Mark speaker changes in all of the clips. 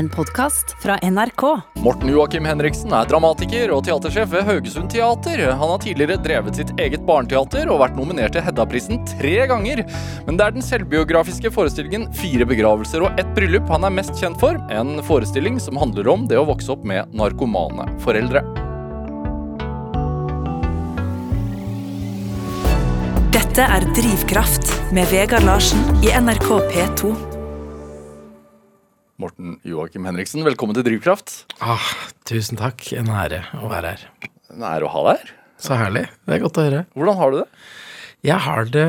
Speaker 1: en podkast fra NRK.
Speaker 2: Morten Joakim Henriksen er dramatiker og teatersjef ved Haugesund Teater. Han har tidligere drevet sitt eget barneteater og vært nominert til Hedda-prisen tre ganger. Men det er den selvbiografiske forestillingen 'Fire begravelser og ett bryllup' han er mest kjent for. En forestilling som handler om det å vokse opp med narkomane foreldre.
Speaker 1: Dette er Drivkraft med Vegard Larsen i NRK P2.
Speaker 2: Morten Joakim Henriksen, velkommen til Drivkraft.
Speaker 3: Ah, tusen takk. En ære å være her.
Speaker 2: En ære å ha deg her.
Speaker 3: Så herlig. Det er godt å høre.
Speaker 2: Hvordan har du det?
Speaker 3: Jeg har det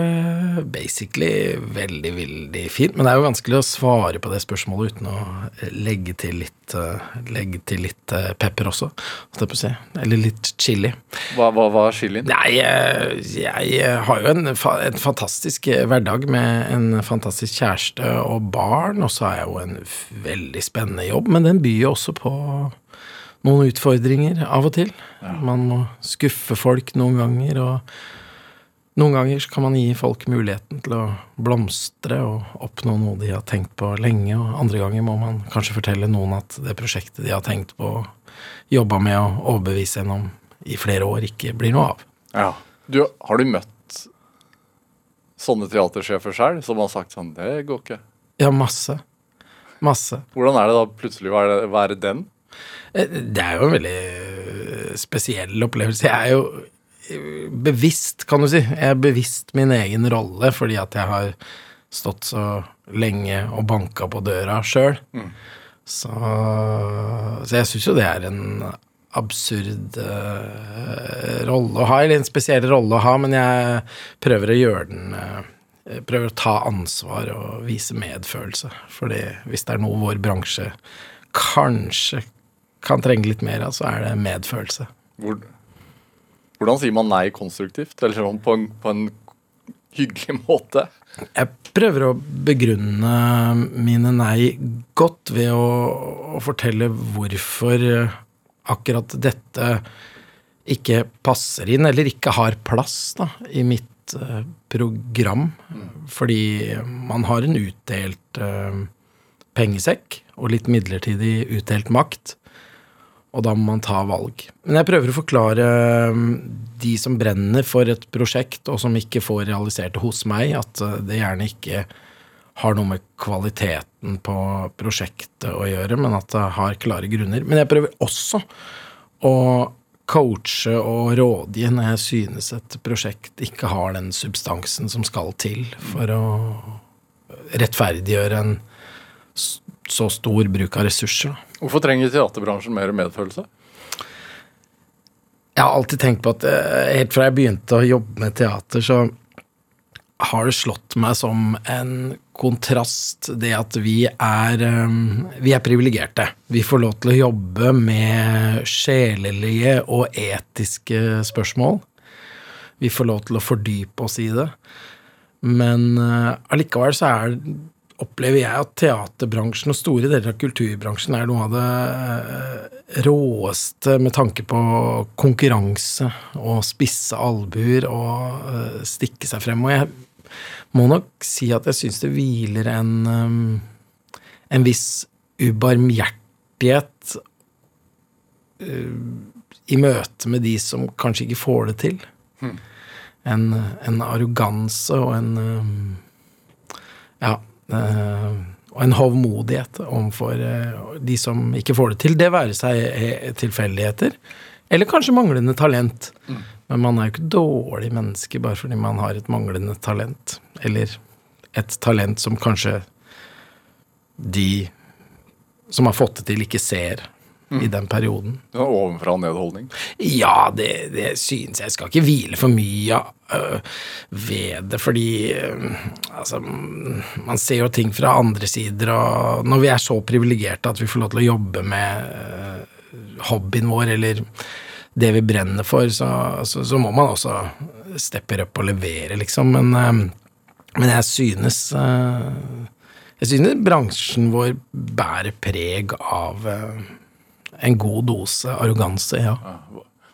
Speaker 3: basically veldig, veldig fint. Men det er jo vanskelig å svare på det spørsmålet uten å legge til litt, uh, legge til litt uh, pepper også. Eller litt chili.
Speaker 2: Hva, hva var chilien?
Speaker 3: Nei, jeg, jeg har jo en, en, fantastisk hverdag med en fantastisk kjæreste og barn, og så har jeg jo en veldig spennende jobb, men den byr jo også på noen utfordringer av og til. Ja. Man må skuffe folk noen ganger. og noen ganger kan man gi folk muligheten til å blomstre og oppnå noe de har tenkt på lenge, og andre ganger må man kanskje fortelle noen at det prosjektet de har tenkt på og jobba med å overbevise en om i flere år, ikke blir noe av.
Speaker 2: Ja. Du, har du møtt sånne teatersjefer sjøl som har sagt sånn Det går ikke.
Speaker 3: Ja, masse. Masse.
Speaker 2: Hvordan er det da plutselig å være den?
Speaker 3: Eh, det er jo en veldig spesiell opplevelse. Jeg er jo bevisst, kan du si. Jeg er bevisst min egen rolle fordi at jeg har stått så lenge og banka på døra sjøl. Mm. Så, så, jeg syns jo det er en absurd uh, rolle å ha, eller en spesiell rolle å ha, men jeg prøver å gjøre den uh, Prøver å ta ansvar og vise medfølelse. Fordi hvis det er noe vår bransje kanskje kan trenge litt mer av, så er det medfølelse.
Speaker 2: Hvor, hvordan sier man nei konstruktivt? Eller sånn på en, på en hyggelig måte?
Speaker 3: Jeg prøver å begrunne mine nei godt ved å, å fortelle hvorfor akkurat dette ikke passer inn, eller ikke har plass da, i mitt uh, program. Mm. Fordi man har en utdelt uh, pengesekk og litt midlertidig utdelt makt og da må man ta valg. Men jeg prøver å forklare um, de som brenner for et prosjekt, og som ikke får realisert det hos meg, at uh, det gjerne ikke har noe med kvaliteten på prosjektet å gjøre, men at det har klare grunner. Men jeg prøver også å coache og rådgi når jeg synes et prosjekt ikke har den substansen som skal til for å rettferdiggjøre en så stor bruk av ressurser.
Speaker 2: Hvorfor trenger teaterbransjen mer medfølelse?
Speaker 3: Jeg har alltid tenkt på at eh, helt fra jeg begynte å jobbe med teater, så har det slått meg som en kontrast det at vi er, eh, vi er privilegerte. Vi får lov til å jobbe med sjelelige og etiske spørsmål. Vi får lov til å fordype oss i det. Men eh, allikevel så er opplever jeg at teaterbransjen og store deler av kulturbransjen er noe av det eh, råeste med tanke på konkurranse og spisse albuer og eh, stikke seg frem. Og jeg må nok si at jeg syns det hviler en, eh, en viss ubarmhjertighet i møte med de som kanskje ikke får det til. Hmm. En, en arroganse og en Ja og en hovmodighet overfor eh, de som ikke får det til. Det være seg eh, tilfeldigheter, eller kanskje manglende talent. Mm. Men man er jo ikke dårlig menneske bare fordi man har et manglende talent. Eller et talent som kanskje de som har fått det til, ikke ser mm. i den perioden.
Speaker 2: Ja, Ovenfra nedholdning?
Speaker 3: Ja, det, det synes jeg. Jeg skal ikke hvile for mye øh, ved det, fordi øh, altså, man ser jo ting fra andre sider, og når vi er så privilegerte at vi får lov til å jobbe med øh, hobbyen vår, eller det vi brenner for, så, så, så, må man også steppe opp og levere, liksom. Men, øh, men jeg synes øh, jeg synes bransjen vår bærer preg av øh, en god dose arroganse, ja.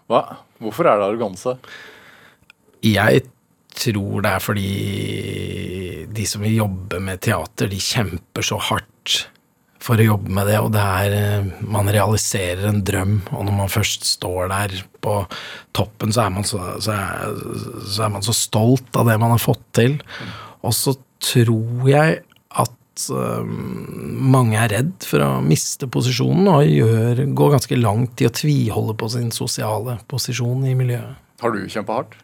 Speaker 2: Hva? Hvorfor er det arroganse?
Speaker 3: Jeg tror det er fordi de som vil jobbe med teater, de kjemper så hardt for å jobbe med det, og det er eh, Man realiserer en drøm, og når man først står der på toppen, så er man så, så er, så er man så stolt av det man har fått til. Og så tror jeg at eh, mange er redd for å miste posisjonen, og gjør, går ganske langt i å tviholde på sin sosiale posisjon i miljøet.
Speaker 2: Har du kjempa hardt?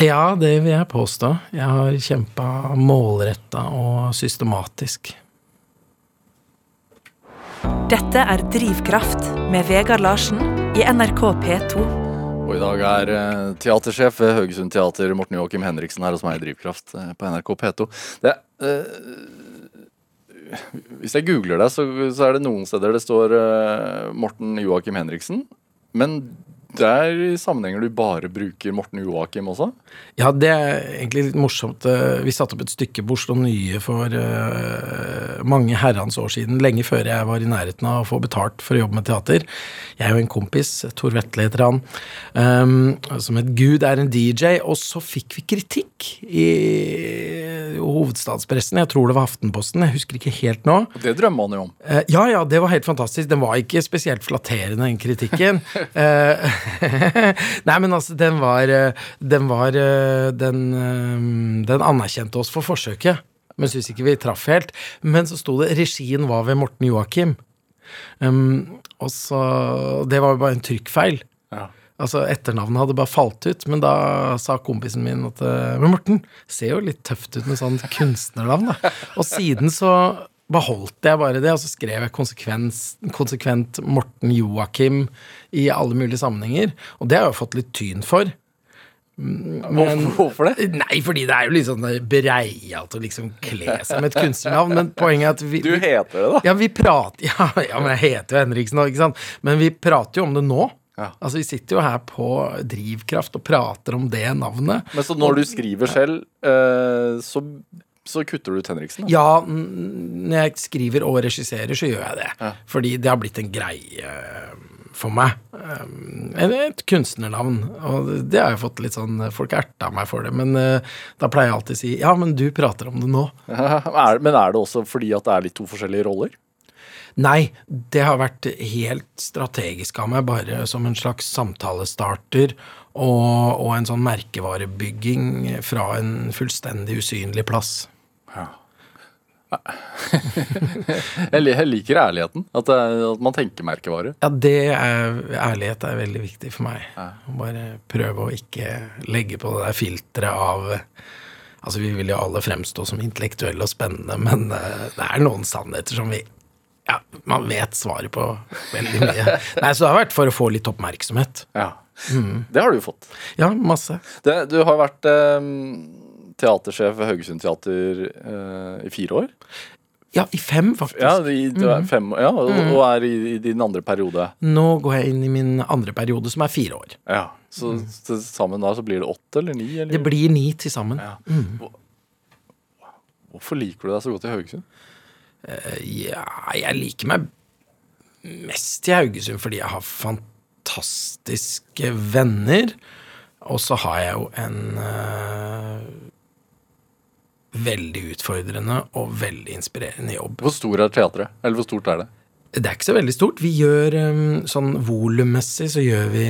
Speaker 3: Ja, det vil jeg påstå. Jeg har kjempa målretta og systematisk.
Speaker 1: Dette er Drivkraft med Vegard Larsen i NRK P2.
Speaker 2: Og i dag er eh, teatersjef ved Haugesund Teater, Morten Joakim Henriksen, her hos meg i Drivkraft eh, på NRK P2. Det, eh, hvis jeg googler deg, så, så, er det noen steder det står eh, Morten Joakim Henriksen. Men det er i sammenhenger du bare bruker Morten Joakim også?
Speaker 3: Ja, det er egentlig litt morsomt. Eh, vi satte opp et stykke på Oslo Nye for uh, mange herrens år siden, lenge før jeg var i nærheten av å få betalt for å jobbe med teater. Jeg og en kompis, Tor Vetle heter han, um, som het Gud er en DJ, og så fikk vi kritikk i hovedstadspressen. Jeg tror det var Aftenposten, jeg husker ikke helt nå.
Speaker 2: Det drømmer man jo om.
Speaker 3: Uh, ja, ja, det var helt fantastisk. Den var ikke spesielt flatterende, den kritikken. uh, Nei, men altså, den var Den var Den, den anerkjente oss for forsøket, men syns ikke vi traff helt. Men så sto det 'regien var ved Morten Joakim'. Um, og så Det var jo bare en trykkfeil. Ja. Altså, Etternavnet hadde bare falt ut, men da sa kompisen min at Men Morten, ser jo litt tøft ut med sånn kunstnernavn, da. Og siden så beholdt jeg bare det, og så skrev jeg konsekvent Morten Joakim i alle mulige sammenhenger. Og det har jeg jo fått litt tyn for.
Speaker 2: Men, Hvorfor det?
Speaker 3: Nei, fordi det er jo litt sånn breialt å liksom kle seg med et kunstnernavn. Men poenget er at vi
Speaker 2: Du heter det, da?
Speaker 3: Ja, vi prater ja, ja, men jeg heter jo Henriksen òg, ikke sant. Men vi prater jo om det nå. Ja. Altså, Vi sitter jo her på Drivkraft og prater om det navnet.
Speaker 2: Men Så når du skriver selv, eh, så så kutter du ut Henriksen? Da?
Speaker 3: Ja, når jeg skriver og regisserer, så gjør jeg det. Ja. Fordi det har blitt en greie for meg. Eller et kunstnernavn. Og det har jeg fått litt sånn Folk erta meg for det, men da pleier jeg alltid å si ja, men du prater om det nå.
Speaker 2: men er det også fordi at det er litt to forskjellige roller?
Speaker 3: Nei, det har vært helt strategisk av meg, bare som en slags samtalestarter og, og en sånn merkevarebygging fra en fullstendig usynlig plass. Ja.
Speaker 2: jeg liker ærligheten. At, at, man tenker merkevare.
Speaker 3: Ja, det er, ærlighet er veldig viktig for meg. Ja. Bare prøve å ikke legge på det der filteret av Altså, vi vil jo alle fremstå som intellektuelle og spennende, men uh, det er noen sannheter som vi Ja, man vet svaret på veldig mye. Nei, så det har vært for å få litt oppmerksomhet.
Speaker 2: Ja. Mm. Det har du jo fått.
Speaker 3: Ja, masse.
Speaker 2: Det, du har vært um teatersjef ved Haugesund Teater uh, i fire år.
Speaker 3: Ja, i fem, faktisk.
Speaker 2: Ja, i, mm. fem, ja og, mm. og, er i, i, din andre periode.
Speaker 3: Nå går jeg inn i min andre periode, som er fire år.
Speaker 2: Ja, Så mm. til sammen da så blir det åtte eller ni? Eller?
Speaker 3: Det blir ni til sammen. Ja. Mm.
Speaker 2: Hvorfor liker du deg så godt i Haugesund?
Speaker 3: Uh, ja, jeg liker meg mest i Haugesund fordi jeg har fantastiske venner. Og så har jeg jo en uh, veldig utfordrende og veldig inspirerende jobb.
Speaker 2: Hvor stor er teatret? Eller hvor stort er det?
Speaker 3: Det er ikke så veldig stort. Vi gjør um, sånn volummessig så gjør vi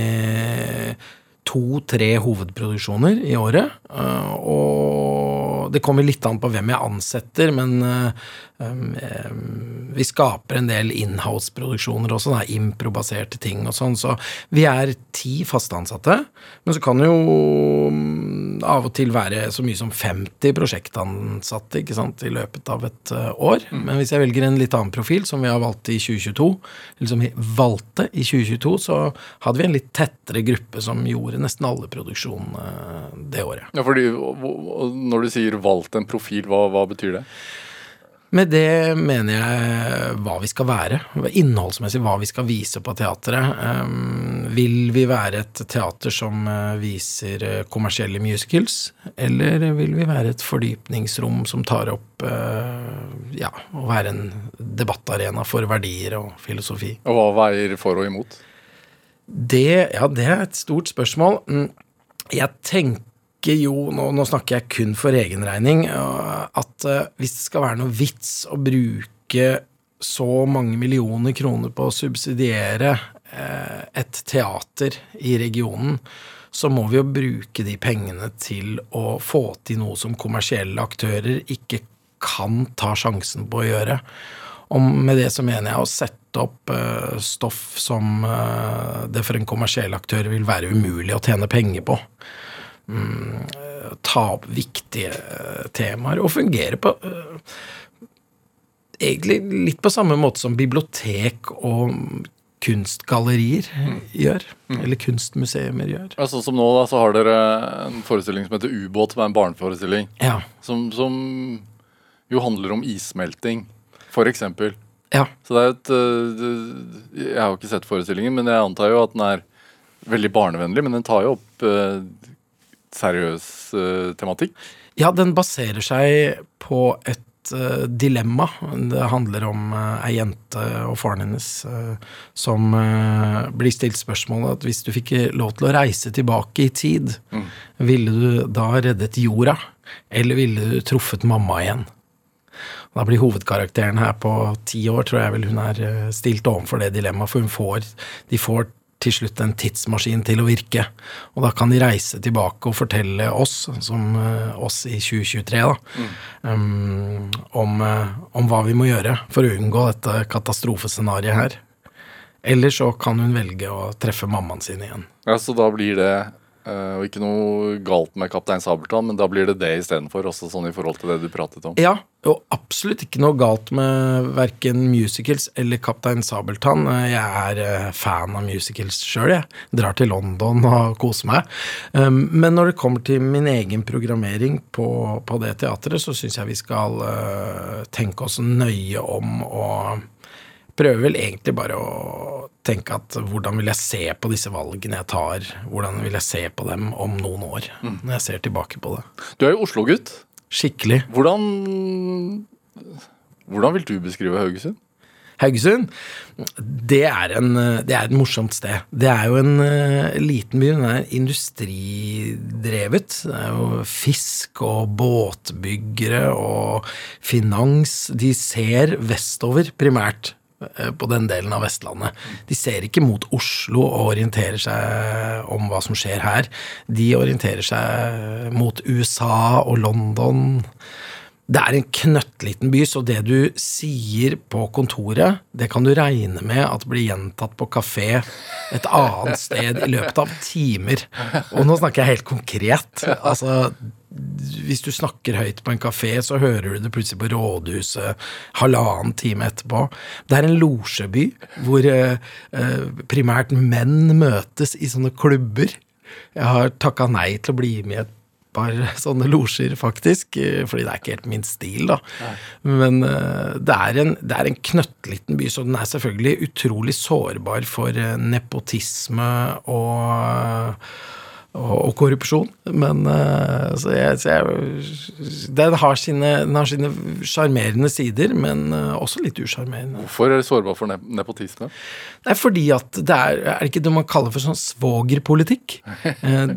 Speaker 3: to-tre hovedproduksjoner i året. Uh, og det kommer litt an på hvem jeg ansetter, men uh, um, vi skaper en del inhouse-produksjoner også, da, improbaserte ting og sånn. Så vi er ti faste ansatte. Men så kan det jo um, av og til være så mye som 50 prosjektansatte ikke sant, i løpet av et uh, år. Mm. Men hvis jeg velger en litt annen profil, som vi har valgt i 2022, eller som vi valgte i 2022, så hadde vi en litt tettere gruppe som gjorde nesten alle produksjonene det året.
Speaker 2: Ja, fordi Når du sier valgt en profil, hva, hva betyr det?
Speaker 3: Med det mener jeg hva vi skal være. Innholdsmessig hva vi skal vise på teatret. Um, vil vi være et teater som uh, viser uh, kommersielle musicals, eller vil vi være et fordypningsrom som tar opp uh, ja, å være en debattarena for verdier og filosofi?
Speaker 2: Og hva veier for og imot?
Speaker 3: Det, ja, det er et stort spørsmål. Mm, jeg tenker tenker jo, nå, nå, snakker jeg kun for egen regning, at uh, hvis det skal være noe vits å bruke så mange millioner kroner på å subsidiere eh, et teater i regionen, så må vi jo bruke de pengene til å få til noe som kommersielle aktører ikke kan ta sjansen på å gjøre. Og med det så mener jeg å sette opp eh, stoff som eh, det for en kommersiell aktør vil være umulig å tjene penger på. Mm, ta opp viktige eh, temaer og fungere på uh, Egentlig litt på samme måte som bibliotek og kunstgallerier gjør. Eller kunstmuseer gjør.
Speaker 2: Ja, sånn som nå, da, så har dere en forestilling som heter Ubåt, som er en barneforestilling.
Speaker 3: Ja.
Speaker 2: Som, som jo handler om issmelting, for eksempel.
Speaker 3: ja.
Speaker 2: Så det er et Jeg har jo ikke sett forestillingen, men jeg antar jo at den er veldig barnevennlig. Men den tar jo opp seriøs uh, tematikk.
Speaker 3: Ja, den baserer seg på et eh, dilemma. Det handler om eh, ei jente og faren hennes som blir stilt spørsmålet at hvis du fikk lov til å reise tilbake i tid, ville du da reddet jorda, eller ville du truffet mamma igjen? Da blir hovedkarakteren her på ti år, tror jeg vel hun er stilt overfor det dilemmaet, for hun får, de får til slutt en tidsmaskin til å virke. Og da kan de reise tilbake og fortelle oss, som eh, oss i 2023, da, um, om, eh, om hva vi må gjøre for å unngå dette katastrofescenarioet her. Eller så kan hun velge å treffe mammaen sin igjen.
Speaker 2: Ja, Så da blir det øh, og ikke noe galt med Kaptein Sabeltann, men da blir det det istedenfor, også sånn i forhold til det du pratet om.
Speaker 3: Ja, og absolutt ikke noe galt med verken musicals eller Kaptein Sabeltann. Jeg er eh, fan av musicals sjøl, jeg. Drar til London og koser meg. Um, Men når det kommer til min egen programmering på, på det teatret, så syns jeg vi skal uh, tenke oss nøye om og prøver vel egentlig bare å tenke at hvordan vil jeg se på disse valgene jeg tar? Hvordan vil jeg se på dem om noen år, når jeg ser tilbake på det?
Speaker 2: Du er jo Oslo-gutt.
Speaker 3: Skikkelig.
Speaker 2: Hvordan Hvordan vil du beskrive Haugesund?
Speaker 3: Haugesund, det er, en, det er et morsomt sted. Det er jo en eh, liten by. Den er industridrevet. Det er jo fisk og båtbyggere og finans. De ser vestover primært på den delen av Vestlandet. De ser ikke mot Oslo og orienterer seg om hva som skjer her. De orienterer seg mot USA og London. Det er en knøttliten by, så det du sier på kontoret, det kan du regne med at blir gjentatt på kafé et annet sted i løpet av timer. Og nå snakker jeg helt konkret. Altså, hvis du snakker høyt på en kafé, så hører du det plutselig på rådhuset halvannen time etterpå. Det er en losjeby hvor eh, eh, primært menn møtes i sånne klubber. Jeg har takka nei til å bli med i et par sånne losjer, faktisk. eh, Fordi det er ikke helt min stil, da. Men eh, det er en, det er en knøttliten by, så den er selvfølgelig utrolig sårbar for eh, nepotisme og og, korrupsjon. Men eh, så jeg, så jeg, den har sine den har sine sjarmerende sider, men eh, også litt usjarmerende.
Speaker 2: Hvorfor er det sårbar for nepotisme?
Speaker 3: Er fordi at det er, er det ikke det man kaller for sånn svogerpolitikk? Eh,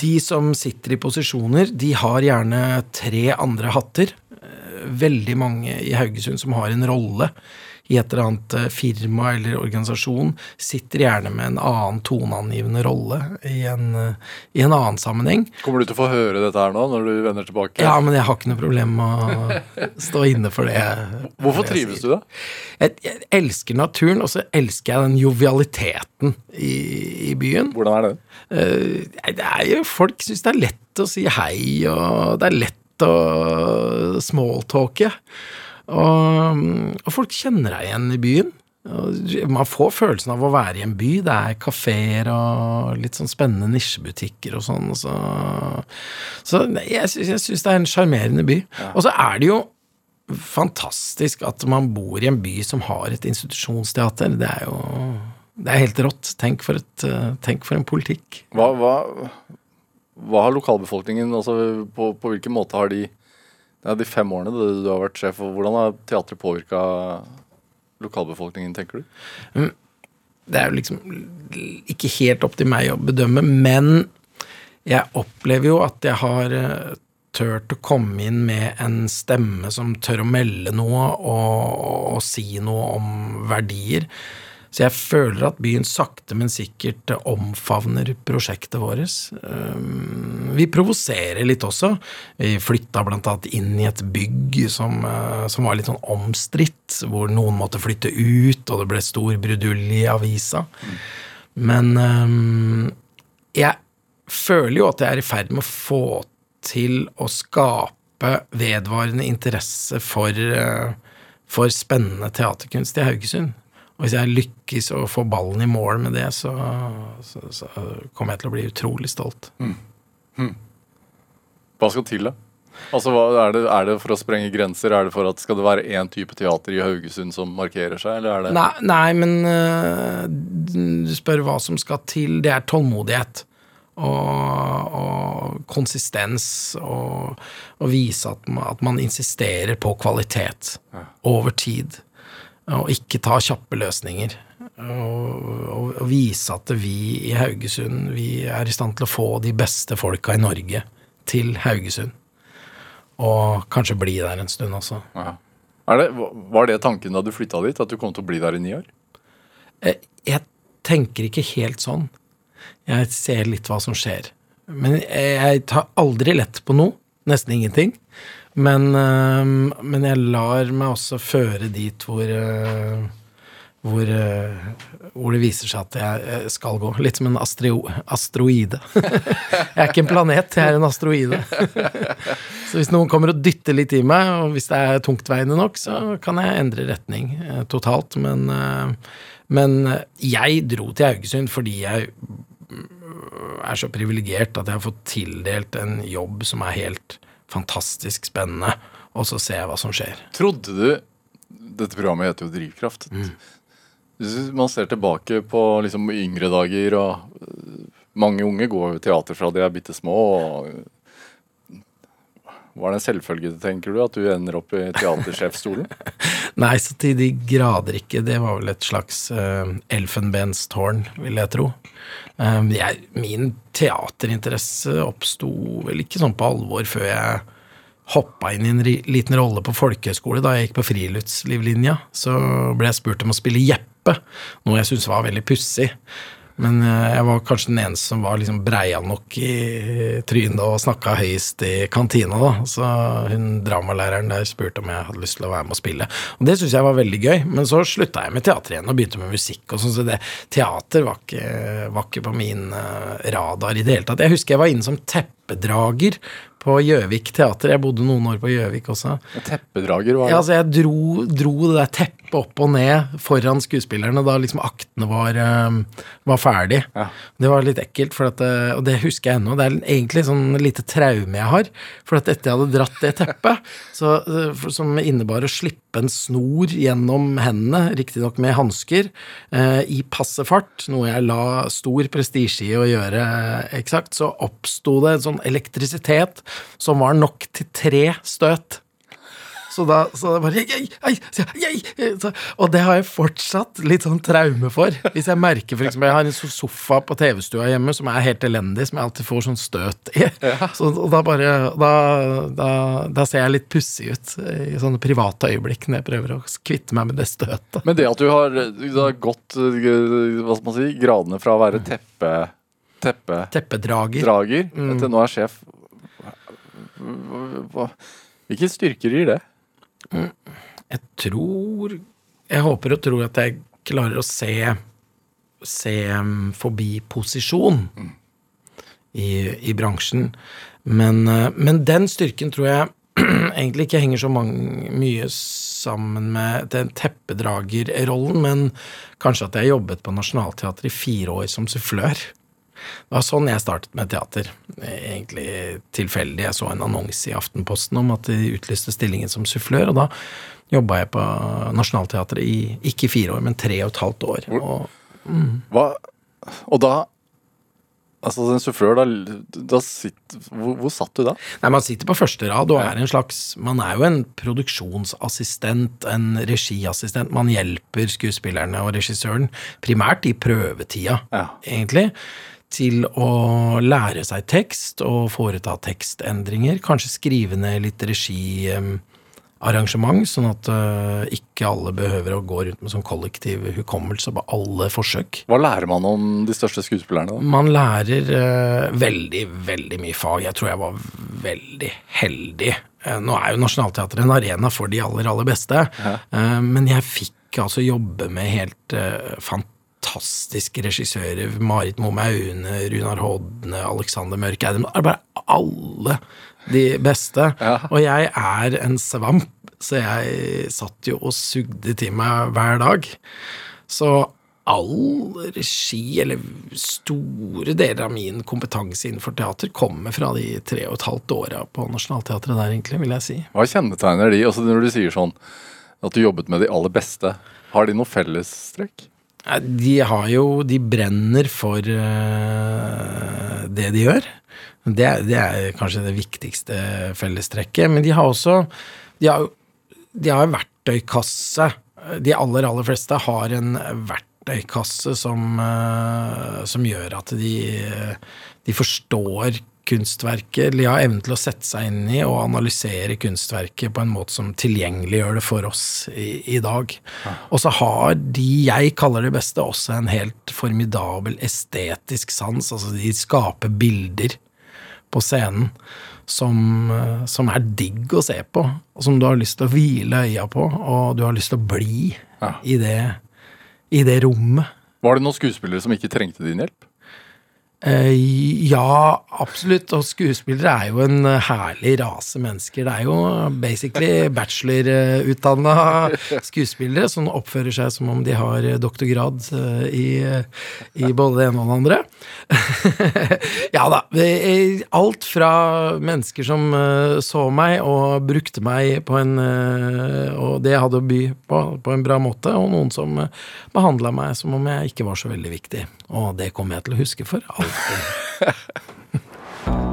Speaker 3: De som sitter i posisjoner, de har gjerne tre andre hatter. Veldig mange i Haugesund som har en rolle i et eller annet eh, firma eller organisasjon, sitter gjerne med en annen toneangivende rolle i en, eh, i en annen sammenheng.
Speaker 2: Kommer du til å få høre dette her nå når du vender tilbake?
Speaker 3: Ja, men jeg har ikke noe problem med å stå inne for det.
Speaker 2: Hvorfor trives du da?
Speaker 3: Jeg, jeg elsker naturen, og så elsker jeg den jovialiteten i, i byen.
Speaker 2: Hvordan er det?
Speaker 3: Eh, det er jo Folk syns det er lett å si hei, og det er lett å smalltalke. Og, og folk kjenner deg igjen i byen. Man får følelsen av å være i en by. Det er kafeer og litt sånn spennende nisjebutikker og sånn. Så, så jeg, jeg syns det er en sjarmerende by. Og så er det jo fantastisk at man bor i en by som har et institusjonsteater. Det er jo det er helt rått. Tenk for, et, tenk for en politikk.
Speaker 2: Hva, hva, hva har lokalbefolkningen altså på, på hvilken måte har de er de fem årene du, du har vært sjef, hvordan har teatret påvirka lokalbefolkningen, tenker du?
Speaker 3: Det er jo liksom ikke helt opp til meg å bedømme, men jeg opplever jo at jeg har eh, turt å komme inn med en stemme som tør å melde noe og, og si noe om verdier. Så jeg føler at byen sakte, men sikkert omfavner prosjektet vårt. Um, Vi provoserer litt også. Vi flytta blant annet inn i et bygg som, eh, som var litt sånn omstridt, hvor noen måtte flytte ut, og det ble stor brudulje i avisa. Men um, jeg føler jo at jeg er i ferd med å få til å skape vedvarende interesse for, eh, for spennende teaterkunst i Haugesund. Og hvis jeg lykkes å få ballen i mål med det, så, så, så kommer jeg til å bli utrolig stolt.
Speaker 2: Hva skal til, da? Altså, er, det, er det for å sprenge grenser? Er det for at Skal det være én type teater i Haugesund som markerer seg, eller er det
Speaker 3: Nei, nei men uh, du spør hva som skal til. Det er tålmodighet. Og, og konsistens. Og, og vise at man, at man insisterer på kvalitet over tid. Og ikke ta kjappe løsninger. Og, og, og vise at vi i Haugesund vi er i stand til å få de beste folka i Norge til Haugesund. Og kanskje bli der en stund også.
Speaker 2: Ja. Er det, var det tanken da du flytta dit, at du kom til å bli der i ni år?
Speaker 3: Eh, Jeg tenker ikke helt sånn. Jeg ser litt hva som skjer. Men jeg tar aldri lett på noe. Nesten ingenting. Men, øhm, men jeg lar meg også føre dit hvor øh, hvor, øh, hvor det viser seg at jeg skal gå. Litt som en astro, asteroide. jeg er ikke en planet, jeg er en asteroide. så hvis noen kommer og dytter litt i meg, og hvis det er tungtveiende nok, så kan jeg endre retning eh, totalt. Men, eh, men jeg dro til Haugesund fordi jeg er så privilegert at jeg har fått tildelt en jobb som er helt fantastisk spennende, og så ser jeg hva som skjer.
Speaker 2: Trodde du Dette programmet heter jo Drivkraft. Hvis man ser tilbake på liksom yngre dager, og mange unge går jo teater fra de er bitte små. og Var det en selvfølge, tenker du, at du ender opp i teatersjefstolen?
Speaker 3: Nei, så til de grader ikke. Det var vel et slags uh, elfenbenstårn, vil jeg tro. Um, jeg, min teaterinteresse oppsto vel ikke sånn på alvor før jeg hoppa inn i en liten rolle på folkehøyskole da jeg gikk på friluftslivlinja. Så ble jeg spurt om å spille Jeppe, noe jeg syntes var veldig pussig. Men eh, jeg var kanskje den eneste som var liksom breia nok i trynet og snakka høyest i kantina, da. Så hun dramalæreren der spurte om jeg hadde lyst til å være med og spille. Og det syntes jeg var veldig gøy. Men så slutta jeg med teater igjen og begynte med musikk og sånn, så det teater var ikke, var ikke på min eh, radar i det hele tatt. Jeg husker jeg var inne som teppedrager på Gjøvik teater. Jeg bodde noen år på Gjøvik også.
Speaker 2: Teppedrager, var det?
Speaker 3: Ja, altså jeg dro, dro det der teppet opp og ned foran skuespillerne da liksom aktene var, eh, var ferdig.
Speaker 2: Ja.
Speaker 3: Det var litt ekkelt, at, eh, og det husker jeg ennå. Det er egentlig sånn lite traume jeg har. For at etter jeg hadde dratt det teppet, så, eh, som innebar å slippe en snor gjennom hendene, riktignok med hansker, eh, i passe fart, noe jeg la stor prestisje i å gjøre, eksakt, så oppsto det en sånn elektrisitet som var nok til tre støt. Så da så det bare ei, ei, jeg, så, Og det har jeg fortsatt litt sånn traume for. Hvis jeg merker eksempel, Jeg har en sånn sofa på TV-stua hjemme som er helt elendig, som jeg alltid får sånn støt i. Så, og da bare da, da, da ser jeg litt pussig ut i sånne private øyeblikk når jeg prøver å kvitte meg med det støtet.
Speaker 2: Men det at du har, du har gått øh, hva skal man si, gradene fra å være teppe, teppedrager
Speaker 3: Teppedrager.
Speaker 2: til nå er sjef Hva- hva- Hvilke styrker gir det?
Speaker 3: Jeg tror Jeg håper og tror at jeg klarer å se Se um, forbi posisjon i, i bransjen. Men, uh, men den styrken tror jeg egentlig ikke henger så mange, mye sammen med den teppedragerrollen, men kanskje at jeg jobbet på Nationaltheatret i fire år som sufflør. Det var sånn jeg startet med teater. Egentlig tilfeldig. Jeg så en annonse i Aftenposten om at de utlyste stillingen som sufflør, og da jobba jeg på Nationaltheatret i ikke fire år, men tre og et halvt år. Og
Speaker 2: Hva? Og da Altså, en sufflør, da, da sitter, hvor, hvor satt du da?
Speaker 3: Nei, Man sitter på første rad og er en slags Man er jo en produksjonsassistent, en regiassistent. Man hjelper skuespillerne og regissøren primært i prøvetida,
Speaker 2: Ja.
Speaker 3: egentlig, til å lære seg tekst og foreta tekstendringer. Kanskje skrive ned litt regiarrangement, sånn at eh, ikke alle behøver å gå rundt med sånn kollektiv hukommelse på alle forsøk.
Speaker 2: Hva lærer man om de største skuespillerne? da?
Speaker 3: Man lærer eh, veldig, veldig mye fag. Jeg tror jeg var veldig heldig. Eh, nå er jo Nationaltheatret en arena for de aller, aller beste, ja. men jeg fikk altså jobbe med helt fantastisk fantastiske regissører. Marit Momaune, Runar Hodne, Alexander Mørk Eidem. Bare alle de beste.
Speaker 2: Ja.
Speaker 3: Og jeg er en svamp, så jeg satt jo og sugde til meg hver dag. Så all regi, eller store deler av min kompetanse innenfor teater, kommer fra de tre og et halvt åra på Nationaltheatret der, egentlig, vil jeg si.
Speaker 2: Hva kjennetegner de? Altså Når du sier sånn at du jobbet med de aller beste, har de noe fellestrekk?
Speaker 3: De har jo De brenner for eh, det de gjør. Det, det er kanskje det viktigste fellestrekket. Men de har også De har, de har en verktøykasse. De aller, aller fleste har en verktøykasse som, eh, som gjør at de, de forstår kunstverket, eller ja, evnen til å sette seg inn i og analysere kunstverket på en måte som tilgjengeliggjør det for oss i, i dag. Og så har de jeg kaller det beste, også en helt formidabel estetisk sans. Altså de skaper bilder på scenen som, eh, som er digg å se på, og som du har lyst til å hvile øya på, og du har lyst til å bli
Speaker 2: Ja.
Speaker 3: i, det, i det rommet.
Speaker 2: Var det noen skuespillere som ikke trengte din hjelp?
Speaker 3: Eh, ja, absolutt. Og skuespillere er jo en eh, herlig rase mennesker. Det er jo basically bachelorutdanna skuespillere som oppfører seg som om de har eh, doktorgrad i, i både det ene og det andre. ja da. Alt fra mennesker som så meg og brukte meg på en Og det jeg hadde å by på, på en bra måte, og noen som behandla meg som om jeg ikke var så veldig viktig. Og det kommer jeg til å huske for alltid.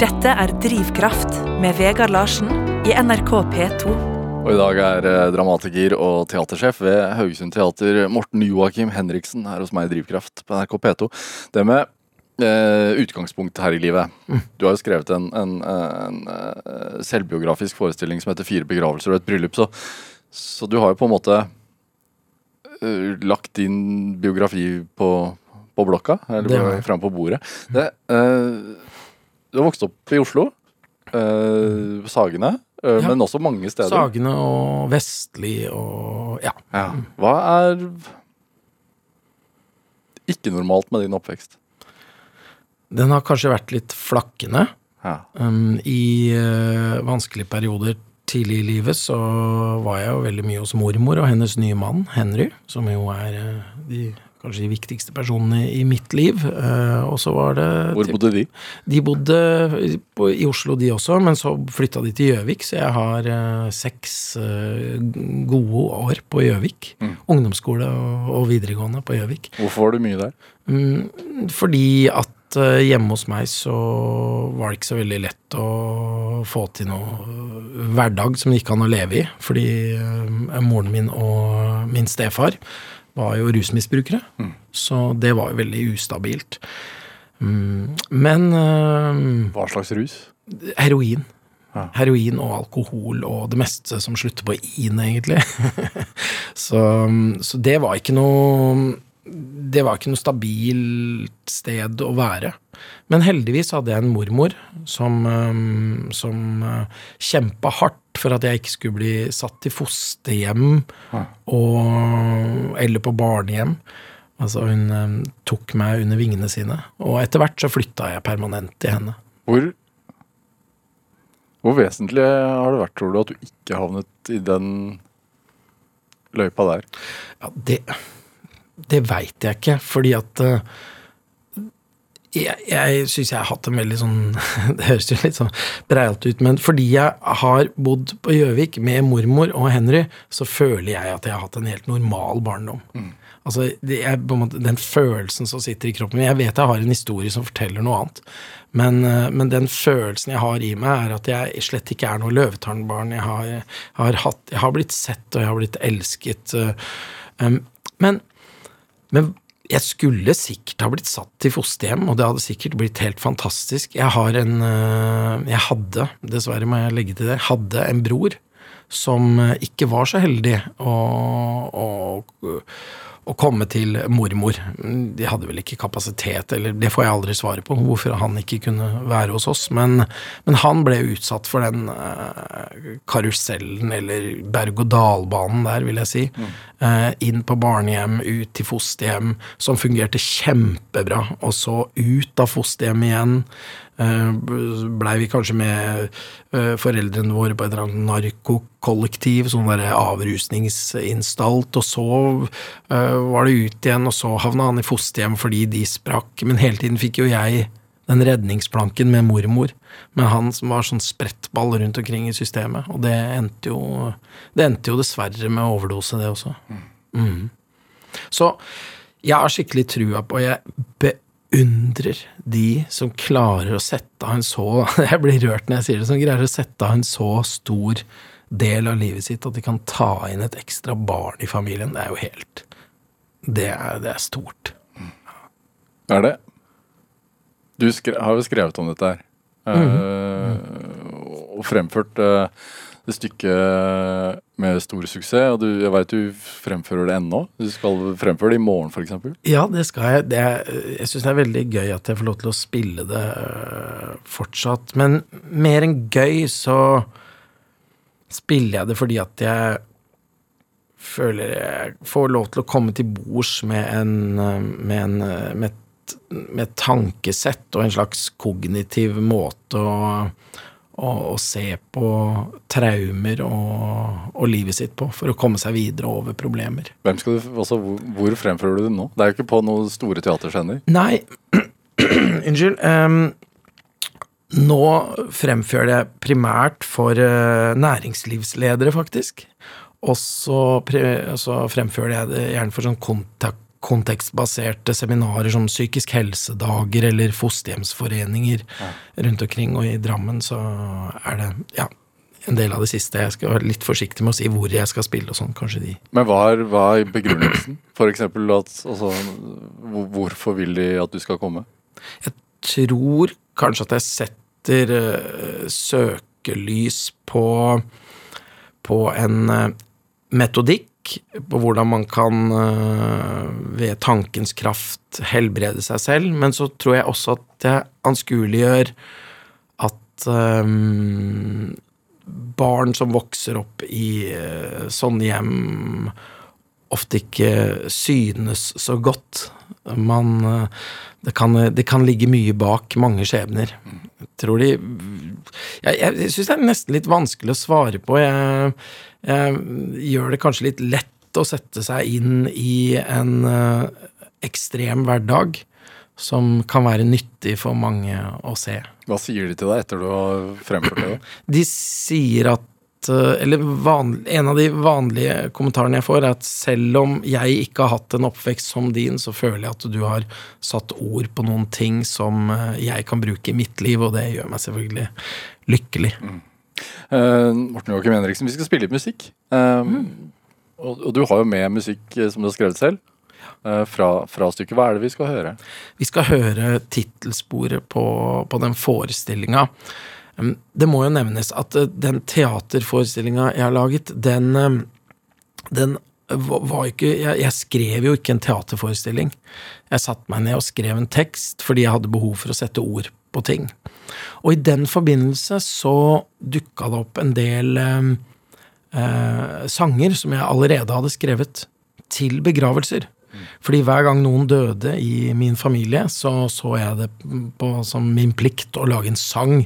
Speaker 1: Dette er Drivkraft med Vegard Larsen i NRK P2.
Speaker 2: Og i dag er eh, dramatiker og teatersjef ved Haugesund Teater Morten Joakim Henriksen her hos meg i Drivkraft på NRK P2. Det med eh, utgangspunkt her i livet. Du har jo skrevet en, en, en, en selvbiografisk forestilling som heter Fire begravelser og et bryllup, så, så du har jo på en måte eh, lagt din biografi på, på blokka, eller fram på bordet. Det, uh, du har vokst opp i Oslo, Uh, Sagene, Uh,
Speaker 3: Ja.
Speaker 2: men også mange steder.
Speaker 3: Sagene og Vestli og ja.
Speaker 2: Ja. Hva er ikke normalt med din oppvekst?
Speaker 3: Den har kanskje vært litt flakkende.
Speaker 2: Ja.
Speaker 3: Um, I uh, vanskelige perioder tidlig i livet så var jeg jo veldig mye hos mormor og hennes nye mann, Henry, som jo er uh, de, kanskje de viktigste personene i mitt liv. Eh, og så var det
Speaker 2: Hvor bodde de?
Speaker 3: De bodde i Oslo, de også, men så flytta de til Gjøvik, så jeg har eh, seks eh, gode år på Gjøvik. Ungdomsskole og, videregående på Gjøvik.
Speaker 2: Hvorfor var du mye der?
Speaker 3: Mm, fordi at hjemme hos meg så var det ikke så veldig lett å få til noe hverdag som det gikk an å leve i. Fordi moren min og min stefar var jo rusmisbrukere. Så det var jo veldig ustabilt. Mm, men eh,
Speaker 2: Hva slags rus?
Speaker 3: heroin.
Speaker 2: Ja.
Speaker 3: Heroin og alkohol og det meste som slutter på in, egentlig. så, så det var ikke noe Det var ikke noe stabilt sted å være. Men heldigvis hadde jeg en mormor som, um, som uh, kjempa hardt for at jeg ikke skulle bli satt i fosterhjem og, eller på barnehjem. Altså hun um, tok meg under vingene sine, og etter hvert så flytta jeg permanent til henne.
Speaker 2: Hvor, hvor vesentlig har det vært, tror du, at du ikke havnet i den løypa der?
Speaker 3: Ja, det, det veit jeg ikke, fordi at eh, jeg, jeg syns jeg har hatt en veldig sånn Det høres jo litt sånn breialt ut, men fordi jeg har bodd på Gjøvik med mormor og Henry, så føler jeg at jeg har hatt en helt normal barndom. Altså, det er måte Den følelsen som sitter i kroppen min Jeg vet jeg har en historie som forteller noe annet, men, eh, men den følelsen jeg har i meg, er at jeg slett ikke er noe løvetannbarn. Jeg har, jeg, har hatt, jeg har blitt sett, og jeg har blitt elsket. eh, um, men, men jeg skulle sikkert ha blitt satt i fosterhjem, og det hadde sikkert blitt helt fantastisk. Jeg har en øh, Jeg hadde, dessverre må jeg legge til det, hadde en bror som øh, ikke var så heldig å, å komme til mormor. De hadde vel ikke kapasitet, eller det får jeg aldri svaret på, hvorfor han ikke kunne være hos oss. Men, men han ble utsatt for den uh, karusellen, eller berg-og-dal-banen der, vil jeg si. Mm. Uh, inn på barnehjem, ut til fosterhjem, som fungerte kjempebra. Og så ut av fosterhjem igjen. Uh, Blei vi kanskje med uh, foreldrene våre på et eller annet narkokollektiv, sånn derre avrusningsinstalt, og så uh, var det ut igjen, og så havna han i fosterhjem fordi de sprakk. Men hele tiden fikk jo jeg den redningsplanken med mormor, med han som var sånn sprettball rundt omkring i systemet. Og det endte jo, det endte jo dessverre med overdose, det også. Mm. Så jeg har skikkelig trua på Jeg beundrer de som klarer å sette av en så Jeg blir rørt når jeg sier det, som greier å sette av en så stor del av livet sitt at de kan ta inn et ekstra barn i familien. Det er jo helt Det er, det er stort.
Speaker 2: Er det? Du har jo skrevet om dette her. Mm -hmm. og fremført uh, det stykket med stor suksess. Og du, jeg veit du fremfører det ennå. Du skal fremføre det i morgen, f.eks.
Speaker 3: Ja, det skal jeg. Det jeg syns det er veldig gøy at jeg får lov til å spille det øh, fortsatt. Men mer enn gøy så spiller jeg det fordi at jeg føler jeg får lov til å komme til bords med en, med en med med et tankesett og en slags kognitiv måte å, å, se på traumer og, og, livet sitt på, for å komme seg videre over problemer.
Speaker 2: Hvem skal du, altså, hvor, hvor fremfører du det nå? Det er jo ikke på noen store teaterscener?
Speaker 3: Nei, unnskyld. Um, nå fremfører jeg primært for uh, næringslivsledere, faktisk. Og så fremfører jeg det gjerne for sånn kontakt kontekstbaserte seminarer som psykisk helsedager eller fosterhjemsforeninger ja. rundt omkring. Og i Drammen så er det ja, en del av det siste. Jeg skal være litt forsiktig med å si hvor jeg skal spille og sånn. Kanskje de
Speaker 2: Men hva er, hva er begrunnelsen? For eksempel at altså, Hvorfor vil de at du skal komme?
Speaker 3: Jeg tror kanskje at jeg setter uh, søkelys på på en uh, metodikk på hvordan man kan uh, ved tankens kraft helbrede seg selv, men så tror jeg også at jeg anskueliggjør at um, barn som vokser opp i uh, sånne hjem, ofte ikke synes så godt. Man uh, det kan, det kan, ligge mye bak mange skjebner. Jeg tror de Jeg, jeg syns det er nesten litt vanskelig å svare på. Jeg jeg gjør det kanskje litt lett å sette seg inn i en eh, ekstrem hverdag som kan være nyttig for mange å se.
Speaker 2: Hva sier de til deg etter du har fremført det?
Speaker 3: De sier at eh, eller vanlig, en av de vanlige kommentarene jeg får, er at selv om jeg ikke har hatt en oppvekst som din, så føler jeg at du har satt ord på noen ting som jeg kan bruke i mitt liv, og det gjør meg selvfølgelig lykkelig. Mm.
Speaker 2: Uh, Morten Joakim Henriksen, vi skal spille litt musikk. Uh, mm. og, og, du har jo med musikk eh, som du har skrevet selv. Uh, fra, fra, stykket. Hva er det vi skal høre?
Speaker 3: Vi skal høre tittelsporet på, på den forestillinga. Det må jo nevnes at den teaterforestillinga jeg har laget, den, den var ikke jeg, jeg, skrev jo ikke en teaterforestilling. Jeg satte meg ned og skrev en tekst fordi jeg hadde behov for å sette ord på ting. Og i den forbindelse så dukka det opp en del eh, eh, sanger som jeg allerede hadde skrevet til begravelser. Fordi hver gang noen døde i min familie, så så jeg det på, som min plikt å lage en sang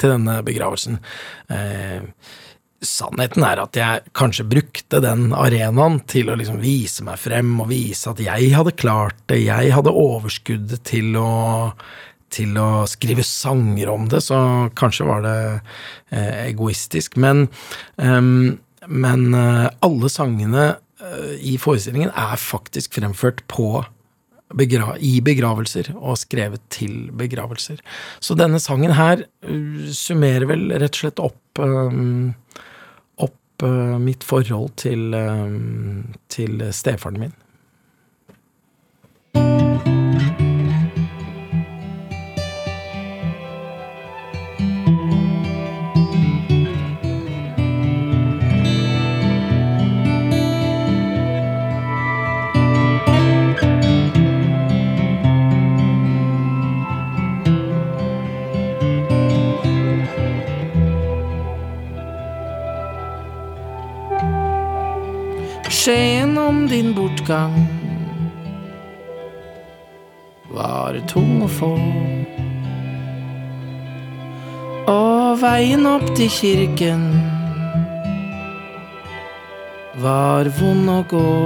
Speaker 3: til denne begravelsen. Eh, sannheten er at jeg kanskje brukte den arenaen til å liksom vise meg frem og vise at jeg hadde klart det, jeg hadde overskuddet til å til å skrive sanger om det, så kanskje var det eh, egoistisk. Men, um, men uh, alle sangene i forestillingen er faktisk fremført på begra i begravelser, og skrevet til begravelser. Så denne sangen her uh, summerer vel rett og slett opp um, opp mitt forhold til, til stefaren min. Din bortgang var tung å få. Og veien opp til kirken var vond å gå.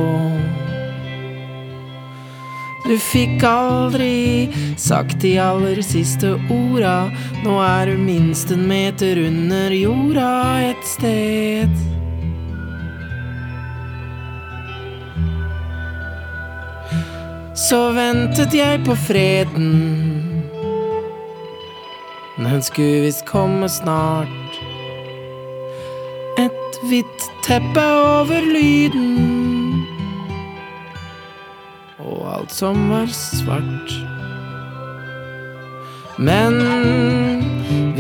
Speaker 3: Du fikk aldri sagt de aller siste orda. Nå er du minst en meter under jorda et sted. Så ventet jeg på freden. Den skulle visst komme snart. Et hvitt teppe over lyden. Og alt som var svart. Men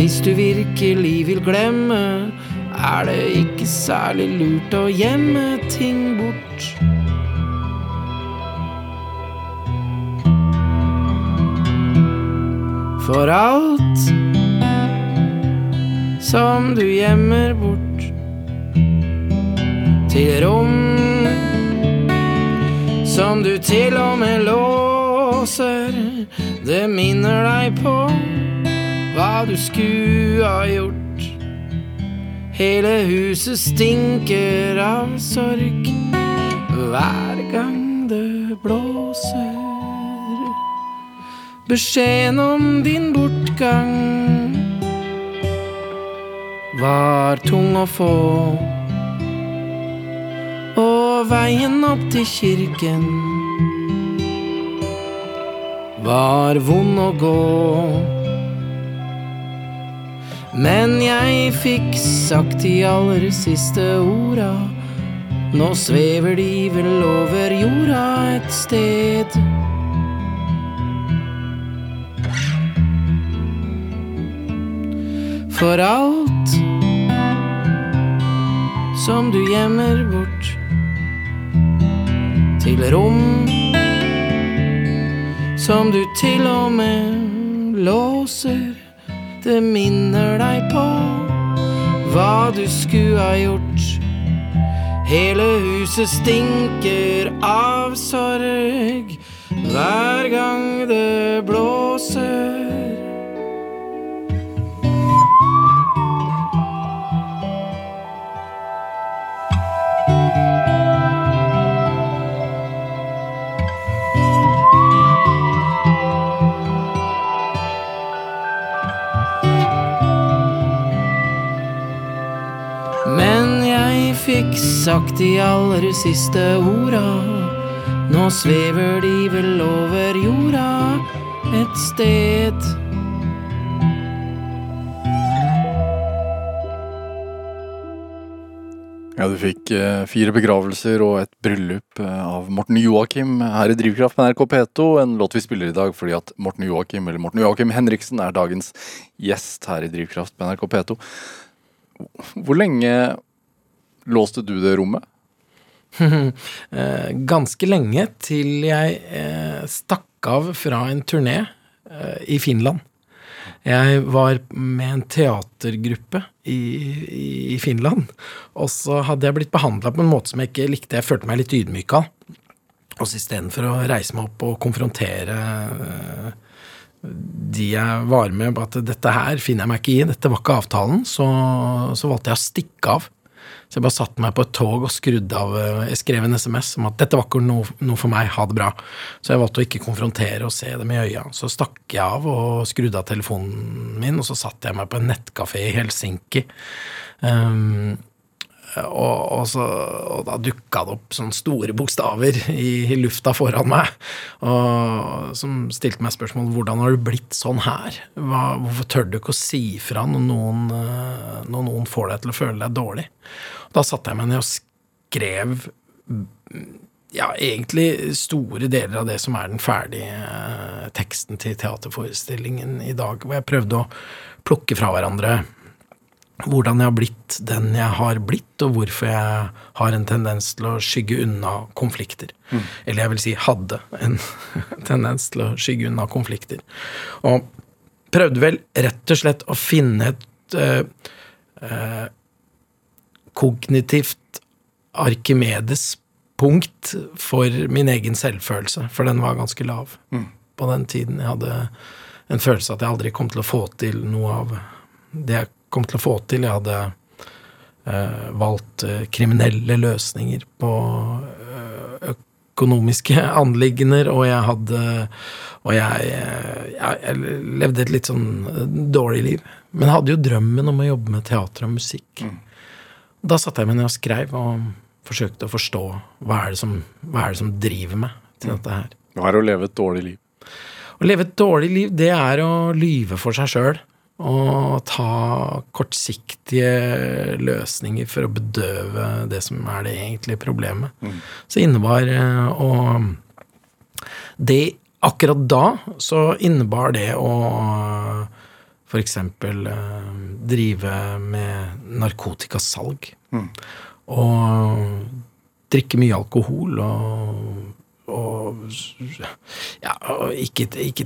Speaker 3: hvis du virkelig vil glemme, er det ikke særlig lurt å gjemme ting bort. For alt som du gjemmer bort til rom som du til og med låser, det minner deg på hva du skulle ha gjort. Hele huset stinker av sorg hver gang det blåser. Beskjeden om din bortgang var tung å få. Og veien opp til kirken var vond å gå. Men jeg fikk sagt de aller siste orda. Nå svever de vel over jorda et sted. For alt som du gjemmer bort til rom som du til og med låser, det minner deg på hva du skulle ha gjort. Hele huset stinker av sorg hver gang det blåser. Fikk sagt de aller siste orda. Nå svever de vel over jorda et sted.
Speaker 2: Ja, du fikk eh, fire begravelser og et bryllup eh, av Morten Joakim her i Drivkraft med NRK P2. En låt vi spiller i dag fordi at Morten Joakim, eller Morten Joakim Henriksen, er dagens gjest her i Drivkraft med NRK P2. Hvor lenge låste du det rommet?
Speaker 3: Eh, ganske lenge til jeg eh, stakk av fra en turné eh, i Finland. Jeg var med en teatergruppe i, i, Finland, og så hadde jeg blitt behandla på en måte som jeg ikke likte. Jeg følte meg litt ydmyk av. Og så istedenfor å reise meg opp og konfrontere de jeg var med på at dette her finner jeg meg ikke i, dette var ikke avtalen, så, så valgte jeg å stikke av. Så jeg bare satte meg på et tog og skrudde av eh, Jeg skrev en SMS om at dette var ikke noe, noe for meg, ha det bra. Så jeg valgte å ikke konfrontere og se dem i øya. Så stakk jeg av og skrudde av telefonen min, og så satte jeg meg på en nettkafé i Helsinki. Um, og, og, så, og da dukka det opp sånne store bokstaver i, i lufta foran meg, og, som stilte meg spørsmål hvordan har du blitt sånn her? Hva, hvorfor tør du ikke å si fra når noen, eh, når noen får deg til å føle deg dårlig? Da satte jeg meg ned og skrev ja, egentlig store deler av det som er den ferdige eh, teksten til teaterforestillingen i dag, hvor jeg prøvde å plukke fra hverandre hvordan jeg har blitt den jeg har blitt, og hvorfor jeg har en tendens til å skygge unna konflikter. Mm. Eller jeg vil si hadde en tendens til å skygge unna konflikter. Og prøvde vel rett og slett å finne et uh, uh, kognitivt Arkimedes punkt for min egen selvfølelse, for den var ganske lav på den tiden. Jeg hadde en følelse at jeg aldri kom til å få til noe av det jeg kom til å få til. Jeg hadde eh, valgt eh, kriminelle løsninger på eh, økonomiske anliggender, og jeg hadde Og jeg, eh, jeg, jeg levde et litt sånn eh, dårlig liv. Men hadde jo drømmen om å jobbe med teater og musikk. Da satte jeg meg ned og skrev og forsøkte å forstå hva er det som, er det som driver meg til dette her.
Speaker 2: Hva er å leve et dårlig liv?
Speaker 3: Å leve et dårlig liv, det er å lyve for seg sjøl. Og ta kortsiktige løsninger for å bedøve det som er det egentlige problemet. Så innebar eh, å Det Akkurat da så innebar det å f.eks. Eh, drive med narkotikasalg. Og drikke mye alkohol og og ja, og ikke, ikke,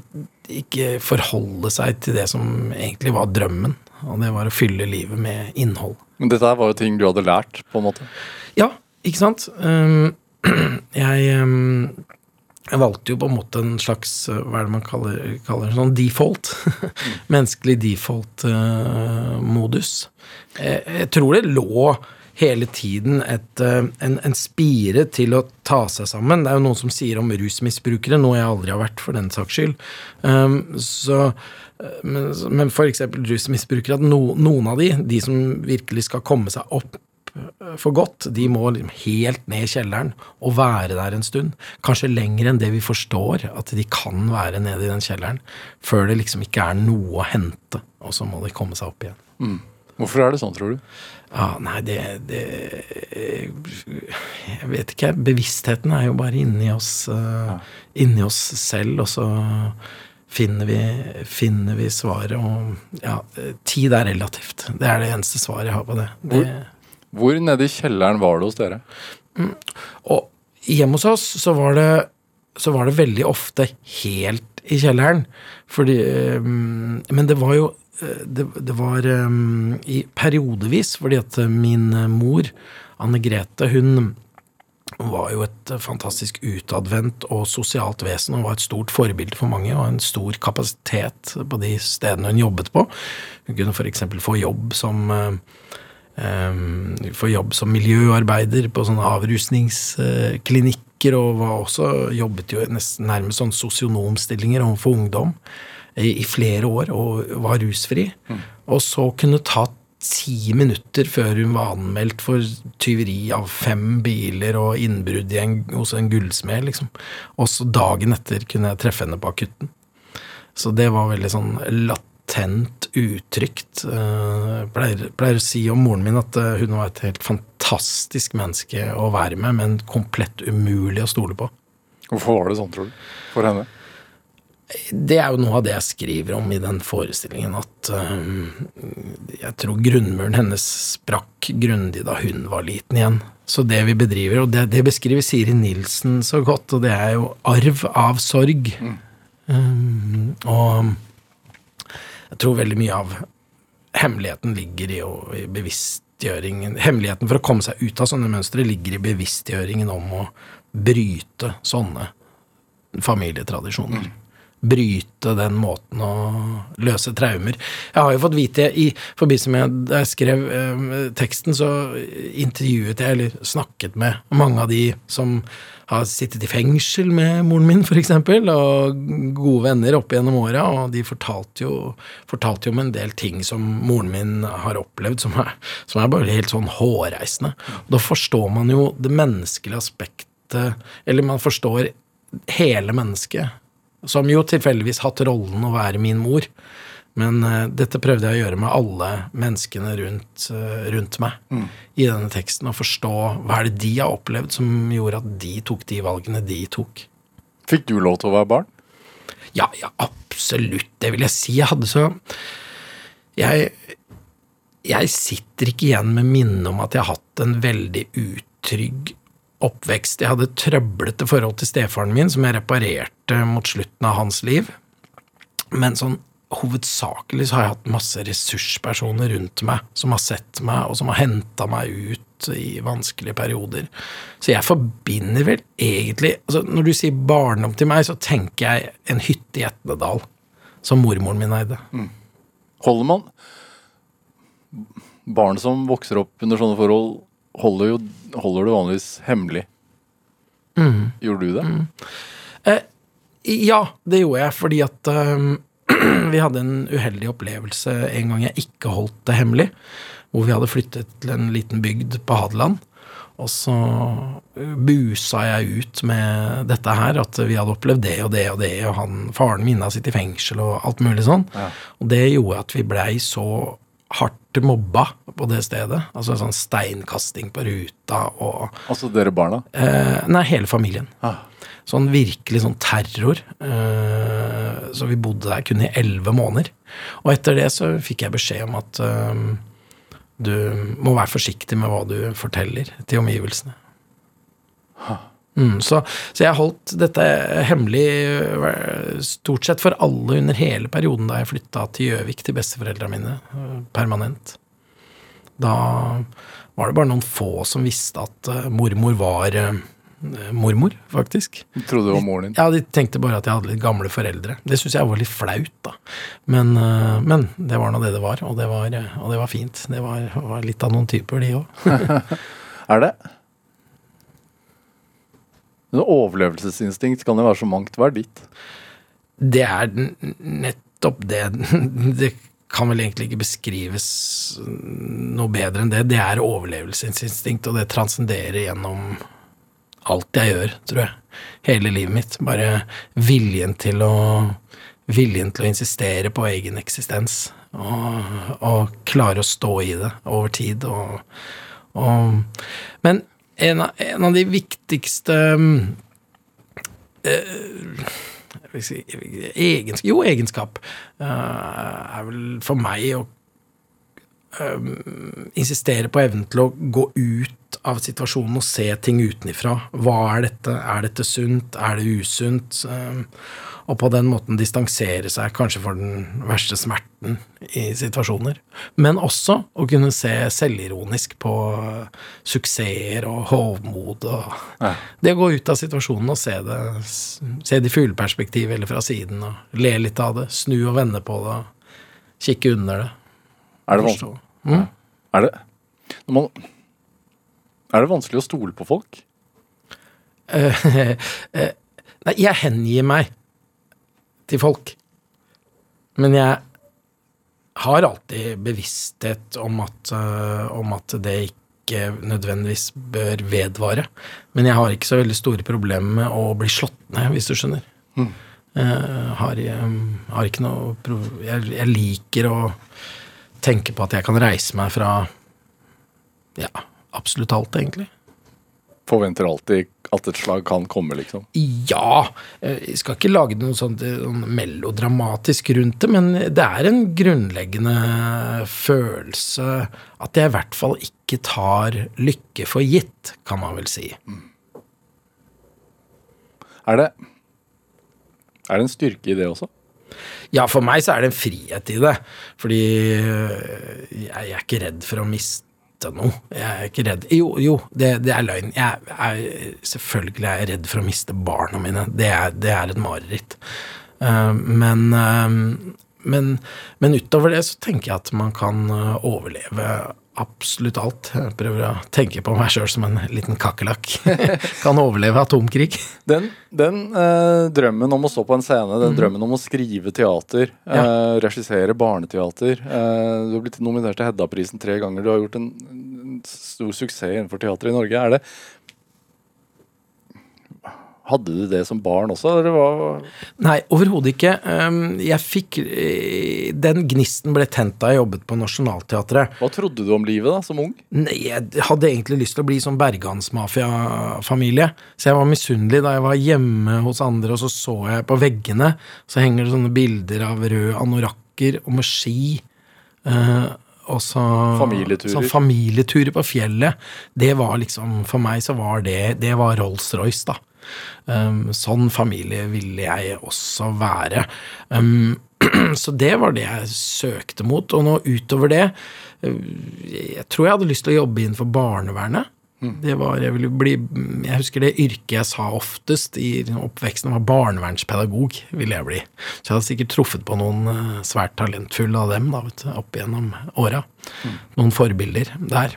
Speaker 3: ikke forholde seg til det som egentlig var drømmen. Og det var å fylle livet med innhold.
Speaker 2: Men dette her var jo ting du hadde lært, på en måte.
Speaker 3: Ja, ikke sant? Um, jeg, um, jeg valgte jo på en måte en slags uh, Hva er det man kaller, kaller en sånn default? Menneskelig default-modus. jeg, jeg tror det lå hele tiden et, en, en spire til å ta seg sammen. Det er jo noen som sier om rusmisbrukere, noe jeg aldri har vært, for den saks skyld. Um, så, men, men eksempel rusmisbrukere, at no, noen av de, de som virkelig skal komme seg opp for godt, de må helt ned i kjelleren og være der en stund. Kanskje lenger enn det vi forstår at de kan være nede i den kjelleren. Før det liksom ikke er noe å hente, og så må de komme seg opp igjen.
Speaker 2: Hvorfor er det sånn, tror du?
Speaker 3: Ja, nei, det, det Jeg vet ikke. Bevisstheten er jo bare inni oss, uh, inni oss selv, og så finner vi, finner vi svaret. Og ja, tid er relativt. Det er det eneste svaret jeg har på det. det
Speaker 2: Hvor nede i kjelleren var det hos dere?
Speaker 3: og hjemme hos oss så var det så var det veldig ofte helt i kjelleren. Fordi um, Men det var jo det, det var um, i periodevis, fordi at min mor, Anne Grete, hun var jo et fantastisk utadvendt og sosialt vesen og var et stort forbilde for mange og en stor kapasitet på de stedene hun jobbet på. Hun kunne f.eks. få jobb som um, få jobb som miljøarbeider på sånne avrusningsklinikker, og var også, jobbet jo nesten nærmest sånn sosionomstillinger overfor ungdom i, flere år og var rusfri. Og så kunne ta ti minutter før hun var anmeldt for tyveri av fem biler og innbrudd i en, hos en gullsmed, liksom. Og så dagen etter kunne jeg treffe henne på akutten. Så det var veldig sånn latent utrygt. Eh, Jeg pleier, pleier å si om moren min at eh, hun var et helt fantastisk menneske å være med, men komplett umulig å stole på.
Speaker 2: Hvorfor var det sånn, tror du? For henne?
Speaker 3: det er jo noe av det jeg skriver om i den forestillingen, at um, jeg tror grunnmuren hennes sprakk grundig da hun var liten igjen. Så det vi bedriver, og det, det beskriver Siri Nilsen så godt, og det er jo arv av sorg. Um, og jeg tror veldig mye av hemmeligheten ligger i, i bevisstgjøringen Hemmeligheten for å komme seg ut av sånne mønstre ligger i bevisstgjøringen om å bryte sånne familietradisjoner. Bryte den måten å løse traumer. Jeg har jo fått vite i forbindelse med da jeg skrev eh, teksten, så intervjuet jeg, eller snakket med, mange av de som har sittet i fengsel med moren min, f.eks., og gode venner opp gjennom åra, og de fortalte jo, fortalte jo om en del ting som moren min har opplevd, som er, som er bare helt sånn hårreisende. Da forstår man jo det menneskelige aspektet, eller man forstår hele mennesket, som jo tilfeldigvis hatt rollen å være min mor. Men uh, dette prøvde jeg å gjøre med alle menneskene rundt, uh, rundt meg i denne teksten. Og forstå hva er det de har opplevd som gjorde at de tok de valgene de tok.
Speaker 2: Fikk du lov til å være barn?
Speaker 3: Ja, ja, absolutt. Det vil jeg si. Jeg hadde så Jeg, jeg sitter ikke igjen med minnet om at jeg har hatt en veldig utrygg oppvekst. Jeg hadde et trøblete forhold til stefaren min, som jeg reparerte mot slutten av hans liv. Men sånn hovedsakelig så har jeg hatt masse ressurspersoner rundt meg som har sett meg, og som har henta meg ut i vanskelige perioder. Så jeg forbinder vel egentlig altså Når du sier barndom til meg, så tenker jeg en hytte i Etnedal, som mormoren min eide.
Speaker 2: Holder man Barn som vokser opp under sånne forhold, holder jo holder det vanligvis hemmelig. Gjorde du det?
Speaker 3: Ja, det gjorde jeg, fordi at øhm, vi hadde en uheldig opplevelse en gang jeg ikke holdt det hemmelig. Hvor vi hadde flyttet til en liten bygd på Hadeland. Og så busa jeg ut med dette her, at vi hadde opplevd det og det og det, og han, faren min har sittet i fengsel og alt mulig sånn.
Speaker 2: Ja.
Speaker 3: Og det gjorde at vi blei så hardt mobba på det stedet. Altså sånn steinkasting på ruta og
Speaker 2: Altså dere barna?
Speaker 3: eh, Nei, hele familien.
Speaker 2: Ah.
Speaker 3: Sånn virkelig sånn terror. Eh, så vi bodde der kun i elleve måneder. Og etter det så fikk jeg beskjed om at eh, du må være forsiktig med hva du forteller til omgivelsene. Mm, så, så jeg holdt dette hemmelig eh, stort sett for alle under hele perioden da jeg flytta til Gjøvik til besteforeldra mine permanent. Da var det bare noen få som visste at mormor var mormor, faktisk.
Speaker 2: Trodde det var moren din?
Speaker 3: Ja, de tenkte bare at jeg hadde litt gamle foreldre. Det syns jeg var litt flaut, da. Men, eh, men det var nå det det var, og det var, eh, og det var fint. Det var, var litt av noen typer, de òg.
Speaker 2: Er det? Men overlevelsesinstinkt kan jo være så mangt. Hva er ditt?
Speaker 3: Det er nettopp det. Det kan vel egentlig ikke beskrives noe bedre enn det. Det er overlevelsesinstinkt, og det transcenderer gjennom alt jeg gjør, tror jeg. Hele livet mitt. Bare viljen til å Viljen til å insistere på egen eksistens. Og, og klare å stå i det over tid. Og, og, men en av, en av de viktigste øh, si, egenskap, Jo, egenskap øh, er vel for meg å insistere på evnen til å gå ut av situasjonen og se ting utenifra. Hva er dette? Er dette sunt? Er det usunt? Eh, og på den måten distansere seg kanskje for den verste smerten i situasjoner. Men også å kunne se selvironisk på suksesser og hovmod og
Speaker 2: Ja.
Speaker 3: Det å gå ut av situasjonen og se det Se det i fugleperspektiv eller fra siden og le litt av det. Snu og vende på det og kikke under det.
Speaker 2: Er det, vanskelig?
Speaker 3: Mm.
Speaker 2: Er det, man, er det vanskelig å stole på folk?
Speaker 3: Nei, jeg hengir meg til folk. Men jeg har alltid bevissthet om at, uh, om at det ikke nødvendigvis bør vedvare. Men jeg har ikke så veldig store problemer med å bli slått ned, hvis du skjønner. Jeg har, jeg, har ikke noe jeg, jeg liker å tenke på at jeg kan reise meg fra ja, absolutt alt, egentlig.
Speaker 2: Forventer alltid at et slag kan komme, liksom.
Speaker 3: Ja, eh, jeg skal ikke lage noe sånt eh, melodramatisk rundt det, men det er en grunnleggende følelse at jeg i hvert fall ikke tar lykke for gitt, kan man vel si.
Speaker 2: Er det, er det en styrke i det også?
Speaker 3: Ja, for meg så er det en frihet i det, fordi øh, jeg, er ikke redd for å miste noe. Jeg er ikke redd Jo, jo, det, det er løgn. Jeg er, selvfølgelig er jeg redd for å miste barna mine. Det er, det er et mareritt. Eh, men, eh, men, men utover det så tenker jeg at man kan eh, overleve absolutt alt. Jeg prøver å tenke på meg sjøl som en liten kakerlakk. kan overleve atomkrig.
Speaker 2: Den, den eh, drømmen om å stå på en scene, den drømmen om å skrive teater,
Speaker 3: Ja.
Speaker 2: eh, regissere barneteater eh, Du har blitt nominert til Hedda-prisen tre ganger. Du har gjort en, en stor suksess innenfor teater i Norge. Er det Hadde du det som barn også, eller hva
Speaker 3: Nei, overhodet ikke. Um, Jeg fikk eh, Den gnisten ble tent da jeg jobbet på Nationaltheatret.
Speaker 2: Hva trodde du om livet da, som ung?
Speaker 3: Nei, jeg hadde egentlig lyst til å bli sånn bergansmafia-familie. Så jeg var misunnelig da jeg var hjemme hos andre, og så så jeg på veggene, så henger det sånne bilder av rød anorakker og med ski. eh, og så
Speaker 2: Familieturer.
Speaker 3: så familieturer på fjellet. Det var liksom For meg så var det Det var Rolls-Royce, da. Um, sånn familie ville jeg også være. Um, så det var det jeg søkte mot. Og nå utover det eh, Jeg tror jeg hadde lyst til å jobbe innenfor barnevernet. Det var, jeg, ville bli, jeg husker det yrket jeg sa oftest i oppveksten, var barnevernspedagog. ville jeg bli. Så jeg hadde sikkert truffet på noen eh, svært talentfulle av dem da, vet du, opp gjennom åra. Noen forbilder der.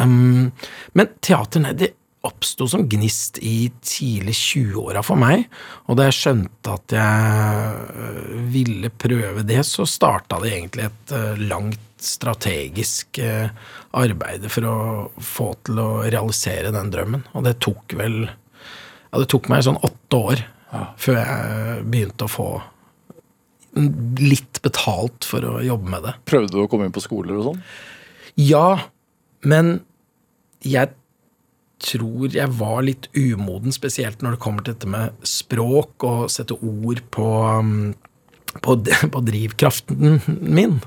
Speaker 3: Um, men teater nei, det oppsto som gnist i tidlig 20-åra for meg. Og da jeg skjønte at jeg øh, ville prøve det, så starta det egentlig et øh, langt strategisk øh, arbeid for å få til å realisere den drømmen. Og det tok vel Ja, det tok meg sånn åtte år før jeg begynte å få litt betalt for å jobbe med det.
Speaker 2: Prøvde du å komme inn på skoler og sånn?
Speaker 3: Ja, men jeg tror jeg var litt umoden, spesielt når det kommer til dette med språk og sette ord på, um, på, på drivkraften min.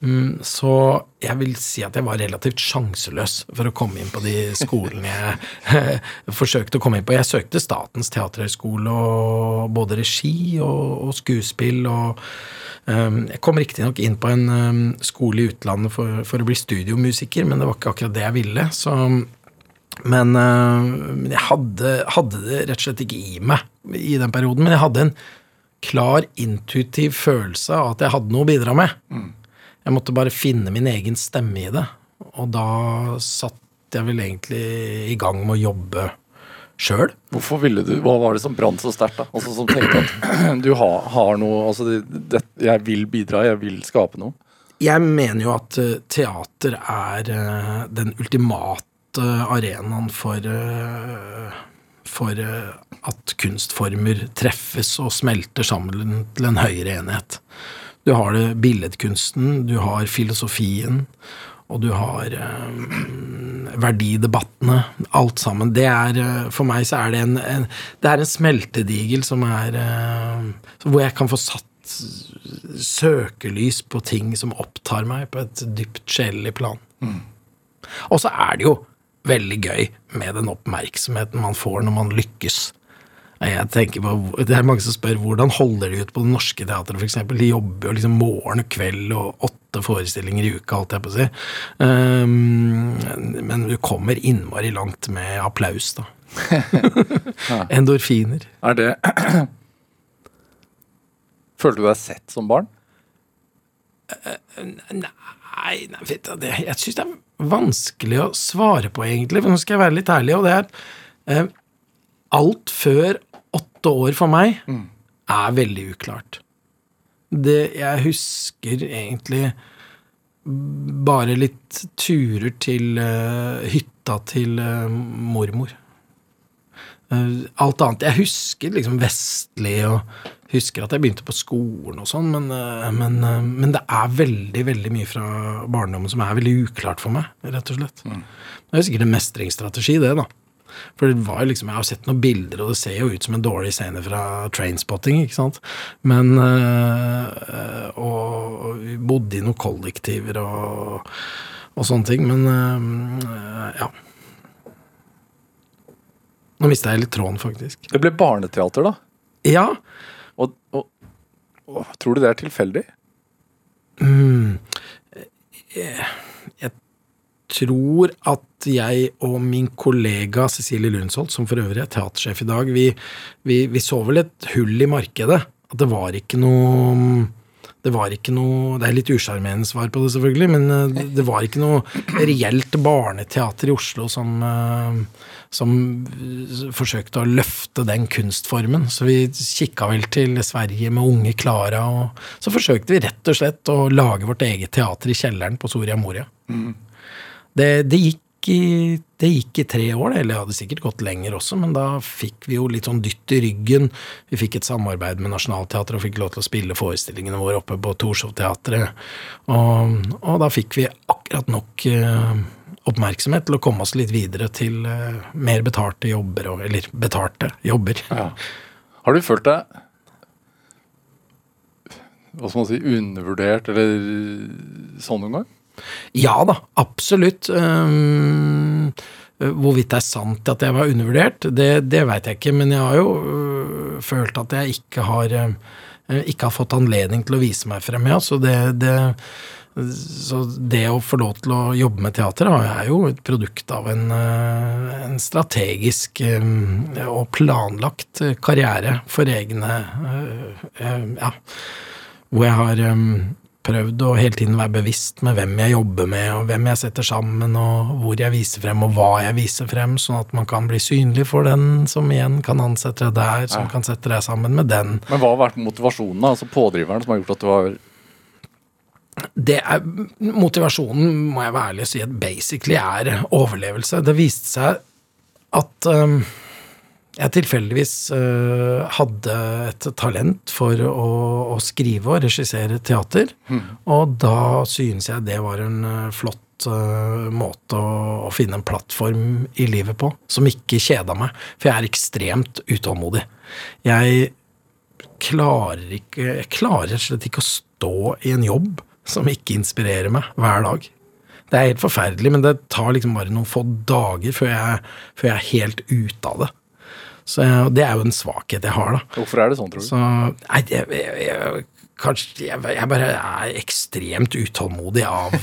Speaker 3: Mm, Så jeg vil si at jeg var relativt sjanseløs for å komme inn på de skolene jeg forsøkte å komme inn på. Jeg søkte Statens teaterhøgskole og både regi og, og skuespill og um, Jeg kom riktignok inn på en um, skole i utlandet for, for å bli studiomusiker, men det var ikke akkurat det jeg ville. Så men øh, men jeg hadde, hadde det rett og slett ikke i meg i den perioden. Men jeg hadde en klar intuitiv følelse av at jeg hadde noe å bidra med. Jeg måtte bare finne min egen stemme i det. Og da satt jeg vel egentlig i gang med å jobbe sjøl.
Speaker 2: Hvorfor ville du, Hva var det som brant så sterkt? da? Altså Som tenkte at du har, har noe altså det, det, Jeg vil bidra, jeg vil skape noe.
Speaker 3: Jeg mener jo at eh, teater er eh, den ultimate arenaen for, eh, for eh, at kunstformer treffes og smelter sammen til en høyere enhet. Du har det billedkunsten, du har filosofien, og du har eh, verdidebattene. Alt sammen. Det er, eh, for meg så er det en, en, det er en smeltedigel som er eh, Hvor jeg kan få satt søkelys på ting som opptar meg på et dypt sjelelig plan. Og så er det jo veldig gøy med den oppmerksomheten man får når man lykkes. Jeg tenker på, Det er mange som spør hvordan holder de ut på Det Norske Teatret f.eks. De jobber jo liksom morgen og kveld og åtte forestillinger i uka, holdt jeg på å si. Um, men du kommer innmari langt med applaus, da. Endorfiner.
Speaker 2: Er det Følte du deg sett som barn?
Speaker 3: Nei, nei vet du, jeg syns det er vanskelig å svare på, egentlig. For nå skal jeg være litt ærlig, og det er eh, Alt før åtte år for meg er veldig uklart. Det jeg husker egentlig bare litt turer til uh, hytta til uh, mormor. Eh, alt annet Jeg husker liksom vestlig og husker at jeg begynte på skolen og sånn, men, eh, men, eh, men det er veldig veldig mye fra barndommen som er veldig uklart for meg, rett og slett. Det er sikkert en mestringsstrategi, det, da. For det var jo liksom, Jeg har sett noen bilder, og det ser jo ut som en dårlig scene fra Trainspotting. ikke sant? Men øh, og vi bodde i noen kollektiver og, og sånne ting. Men øh, ja. Nå mista jeg litt tråden, faktisk.
Speaker 2: Det ble barneteater, da.
Speaker 3: Ja.
Speaker 2: Og, og, og tror du det er tilfeldig?
Speaker 3: Jeg tror at jeg og min kollega Cecilie Lundsholt, som for øvrig er teatersjef i dag, vi, vi, vi så vel et hull i markedet. At det var ikke noe det var ikke noe Det er litt usjarmerende svar på det, selvfølgelig, men eh, det- var ikke noe reelt barneteater i Oslo som, eh, som forsøkte å løfte den kunstformen. Så vi kikka vel til Sverige med unge Klara, og så forsøkte vi rett og slett å lage vårt eget teater i kjelleren på Soria Moria. Det, det, gikk i, det gikk i tre år, eller det hadde sikkert gått lenger også, men da fikk vi jo litt sånn dytt i ryggen. Vi fikk et samarbeid med Nationaltheatret og fikk lov til å spille forestillingene våre oppe på Torshov-teatret. Og, og da fikk vi akkurat nok eh, oppmerksomhet til å komme oss litt videre til eh, mer betalte jobber, eller betalte jobber.
Speaker 2: Har du følt deg hva skal man si, undervurdert eller sånn noen gang?
Speaker 3: Ja da, absolutt. Um, Hvorvidt det er sant at jeg var undervurdert, det, det veit jeg ikke. Men jeg har jo uh, følt at jeg ikke har, uh, ikke har fått anledning til å vise meg frem, ja. Så det, det, så det å få lov til å jobbe med teater er jo et produkt av en, øh, en strategisk øh, og planlagt karriere for egne øh, Ja. Hvor jeg har prøvd å hele tiden være bevisst med hvem jeg jobber med, og hvem jeg setter sammen, og hvor jeg viser frem, og hva jeg viser frem, sånn at man kan bli synlig for den som igjen kan ansette deg der, som
Speaker 2: Ja.
Speaker 3: kan sette deg sammen med den.
Speaker 2: Men hva har vært motivasjonen? Altså pådriveren som har gjort at du har
Speaker 3: Det er Motivasjonen, må jeg være ærlig og si, at basically er overlevelse. Det viste seg at um, jeg tilfeldigvis uh, hadde et talent for å, å skrive og regissere teater, og da synes jeg det var en uh, flott øh, måte å, å finne en plattform i livet på, som ikke kjeda meg. For jeg er ekstremt utålmodig. Jeg klarer ikke Jeg klarer slett ikke å stå i en jobb som ikke inspirerer meg hver dag. Det er helt forferdelig, men det tar liksom bare noen få dager før jeg, før jeg er helt ute av det. Så jeg, det er jo en svakhet jeg har, da.
Speaker 2: Hvorfor er det sånn, tror du?
Speaker 3: Så Nei, jeg, jeg, jeg, kanskje jeg, jeg bare er ekstremt utålmodig av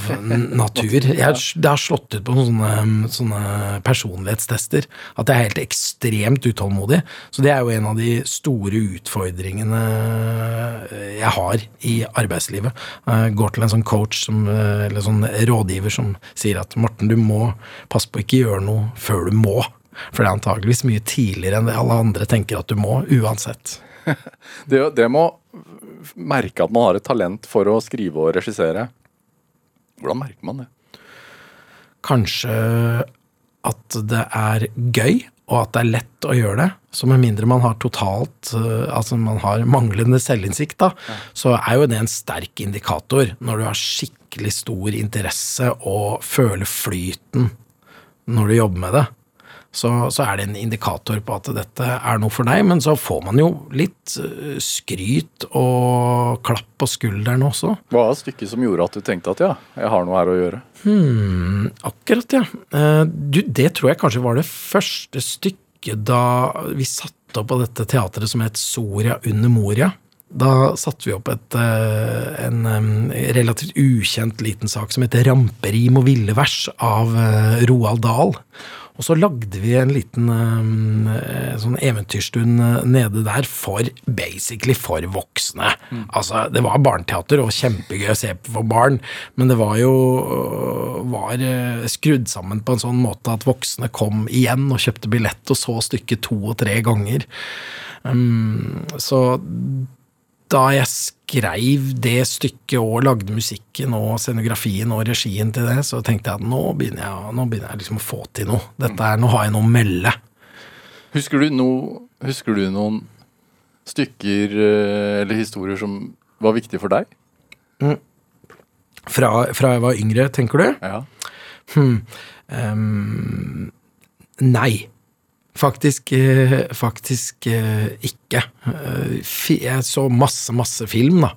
Speaker 3: natur. Jeg, det har slått ut på sånne, sånne personlighetstester at jeg er helt ekstremt utålmodig. Så det er jo en av de store utfordringene jeg har i arbeidslivet. Jeg går til en sånn coach som, eller sånn rådgiver som sier at Morten, du må passe på ikke gjøre noe før du må. For det er antageligvis mye tidligere enn det alle andre tenker at du må, uansett.
Speaker 2: Det, det må merke at man har et talent for å skrive og regissere. Hvordan merker man det?
Speaker 3: Kanskje at det er gøy, og at det er lett å gjøre det. Så med mindre man har totalt eh, Altså man har manglende selvinnsikt, da, så er jo det en sterk indikator når du har skikkelig stor interesse og føler flyten når du jobber med det. Så, så er det en indikator på at dette er noe for deg, men så får man jo litt eh, skryt og klapp på skulderen også.
Speaker 2: Hva er stykket som gjorde at du tenkte at ja, jeg har noe her å gjøre?
Speaker 3: Akkurat, ja. Eh, Du, det tror jeg kanskje var det første stykket da vi satte opp på dette teatret som het Soria under Moria. Da satte vi opp et, eh, en relativt ukjent liten sak som heter Ramperim og ville vers av Roald Dahl. Og så lagde vi en liten eh, sånn eventyrstund eh, nede der for basically for voksne. Altså, det var barneteater og kjempegøy å se på for barn, men det var jo øh, var eh, skrudd sammen på en sånn måte at voksne kom igjen og kjøpte billett og så stykket to og tre ganger. Um, så da jeg skreiv det stykket og lagde musikken og scenografien og regien til det, så tenkte jeg at nå begynner jeg, nå begynner jeg liksom å få til noe. Dette er, Nå har jeg noe å melde.
Speaker 2: Husker du, noe, husker du noen stykker eh, eller historier som var viktige for deg?
Speaker 3: Fra, fra jeg var yngre, tenker du?
Speaker 2: Ja.
Speaker 3: Ehm, nei. Faktisk, eh, faktisk eh, ikke. Eh, jeg så masse, masse film da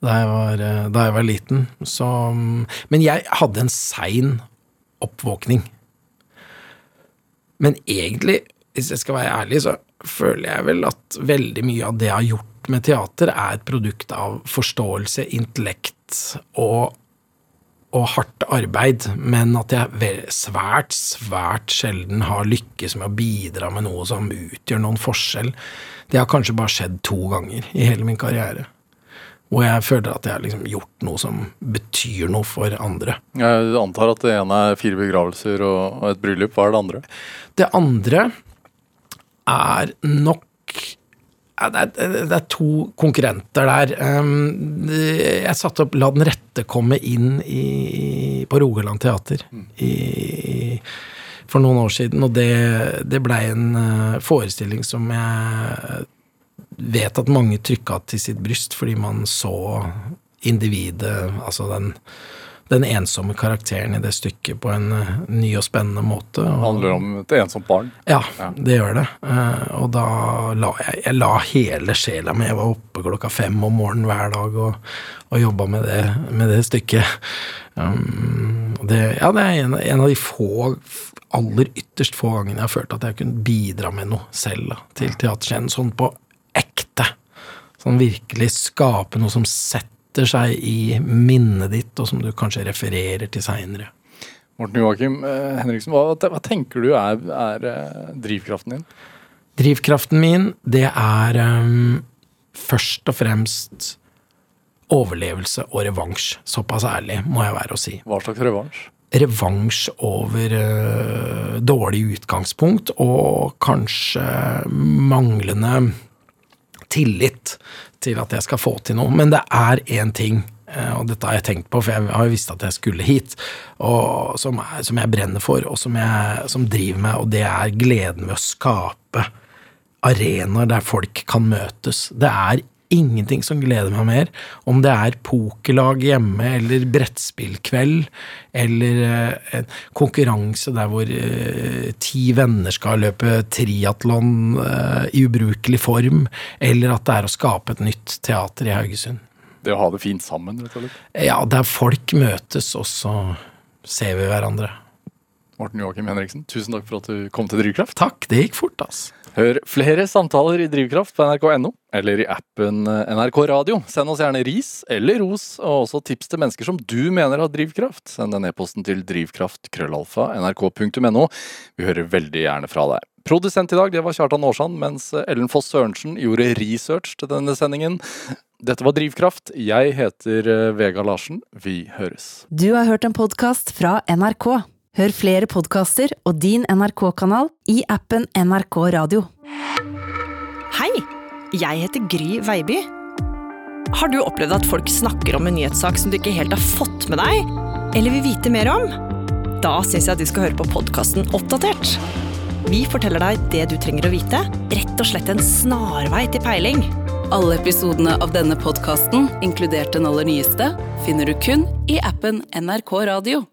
Speaker 3: da jeg var, da jeg var liten. Så, men jeg hadde en sein oppvåkning. Men egentlig, hvis jeg skal være ærlig, så føler jeg vel at veldig mye av det jeg har gjort med teater, er et produkt av forståelse, intellekt og og hardt arbeid, men at jeg svært, svært sjelden har lykkes med å bidra med noe som utgjør noen forskjell. Det har kanskje bare skjedd to ganger i hele min karriere. Hvor jeg føler at jeg har liksom gjort noe som betyr noe for andre.
Speaker 2: Jeg antar at det ene er fire begravelser og et bryllup. Hva er det andre?
Speaker 3: Det andre er nok det, er, det er to konkurrenter der. Um, jeg satte opp La den rette komme inn i, på Rogaland Teater i, for noen år siden, og det, det blei en eh, forestilling som jeg vet at mange trykka til sitt bryst fordi man så individet, altså den, den ensomme karakteren i det stykket på en eh, ny og spennende måte.
Speaker 2: Det handler om et ensomt barn.
Speaker 3: ja,
Speaker 2: Ja.
Speaker 3: det gjør det. Eh, og da la jeg, jeg la hele sjela mi. Jeg var oppe klokka fem om morgenen hver dag og, og jobba med det, med det stykket. Um, det, ja, det er en, en av de få aller ytterst få gangene jeg har følt at jeg kunne bidra med noe selv da, til teaterscenen. Sånn på ekte. Sånn virkelig skape noe som setter seg i minnet ditt, og som du kanskje refererer til seinere.
Speaker 2: Morten Joakim eh, Henriksen, hva, hva, tenker du er, er eh, drivkraften din?
Speaker 3: Drivkraften min, det er um, først og fremst overlevelse og revansj. Såpass ærlig må jeg være å si.
Speaker 2: Hva slags revansj?
Speaker 3: Revansj over uh, dårlig utgangspunkt og kanskje manglende tillit til at jeg skal få til noe. Men det er én ting, uh, og dette har jeg tenkt på, for jeg har jo visst at jeg skulle hit, og som, er, som jeg brenner for, og som, jeg, som driver meg, og det er gleden ved å skape arenaer der folk kan møtes. Det er ingenting som gleder meg mer. Om det er pokerlag hjemme, eller brettspillkveld, eller eh, en konkurranse der hvor eh, ti venner skal løpe triatlon eh, i ubrukelig form, eller at det er å skape et nytt teater i Haugesund.
Speaker 2: Det å ha det fint sammen, rett og slett?
Speaker 3: Ja, der folk møtes, og så ser vi hverandre.
Speaker 2: Morten Joakim Henriksen, tusen takk for at du kom til Drivkraft.
Speaker 3: Takk, det gikk fort, ass.
Speaker 2: Hør flere samtaler i Drivkraft på nrk.no, eller i appen NRK Radio. Send oss gjerne ris eller ros, og også tips til mennesker som du mener har drivkraft. Send den e-posten til drivkraft.krøllalfa.nrk.no. Vi hører veldig gjerne fra deg. Produsent i dag det var Kjartan Aarsand, mens Ellen Foss Sørensen gjorde research til denne sendingen. Dette var Drivkraft. Jeg heter Vega Larsen. Vi høres.
Speaker 1: Du har hørt en podkast fra NRK. Hør flere podkaster og din NRK-kanal i appen NRK Radio.
Speaker 4: Hei! Jeg heter Gry Veiby. Har du opplevd at folk snakker om en nyhetssak som du ikke helt har fått med deg, eller vil vite mer om? Da syns jeg at du skal høre på podkasten Oppdatert. Vi forteller deg det du trenger å vite, rett og slett en snarvei til peiling.
Speaker 1: Alle episodene av denne podkasten, inkludert den aller nyeste, finner du kun i appen NRK Radio.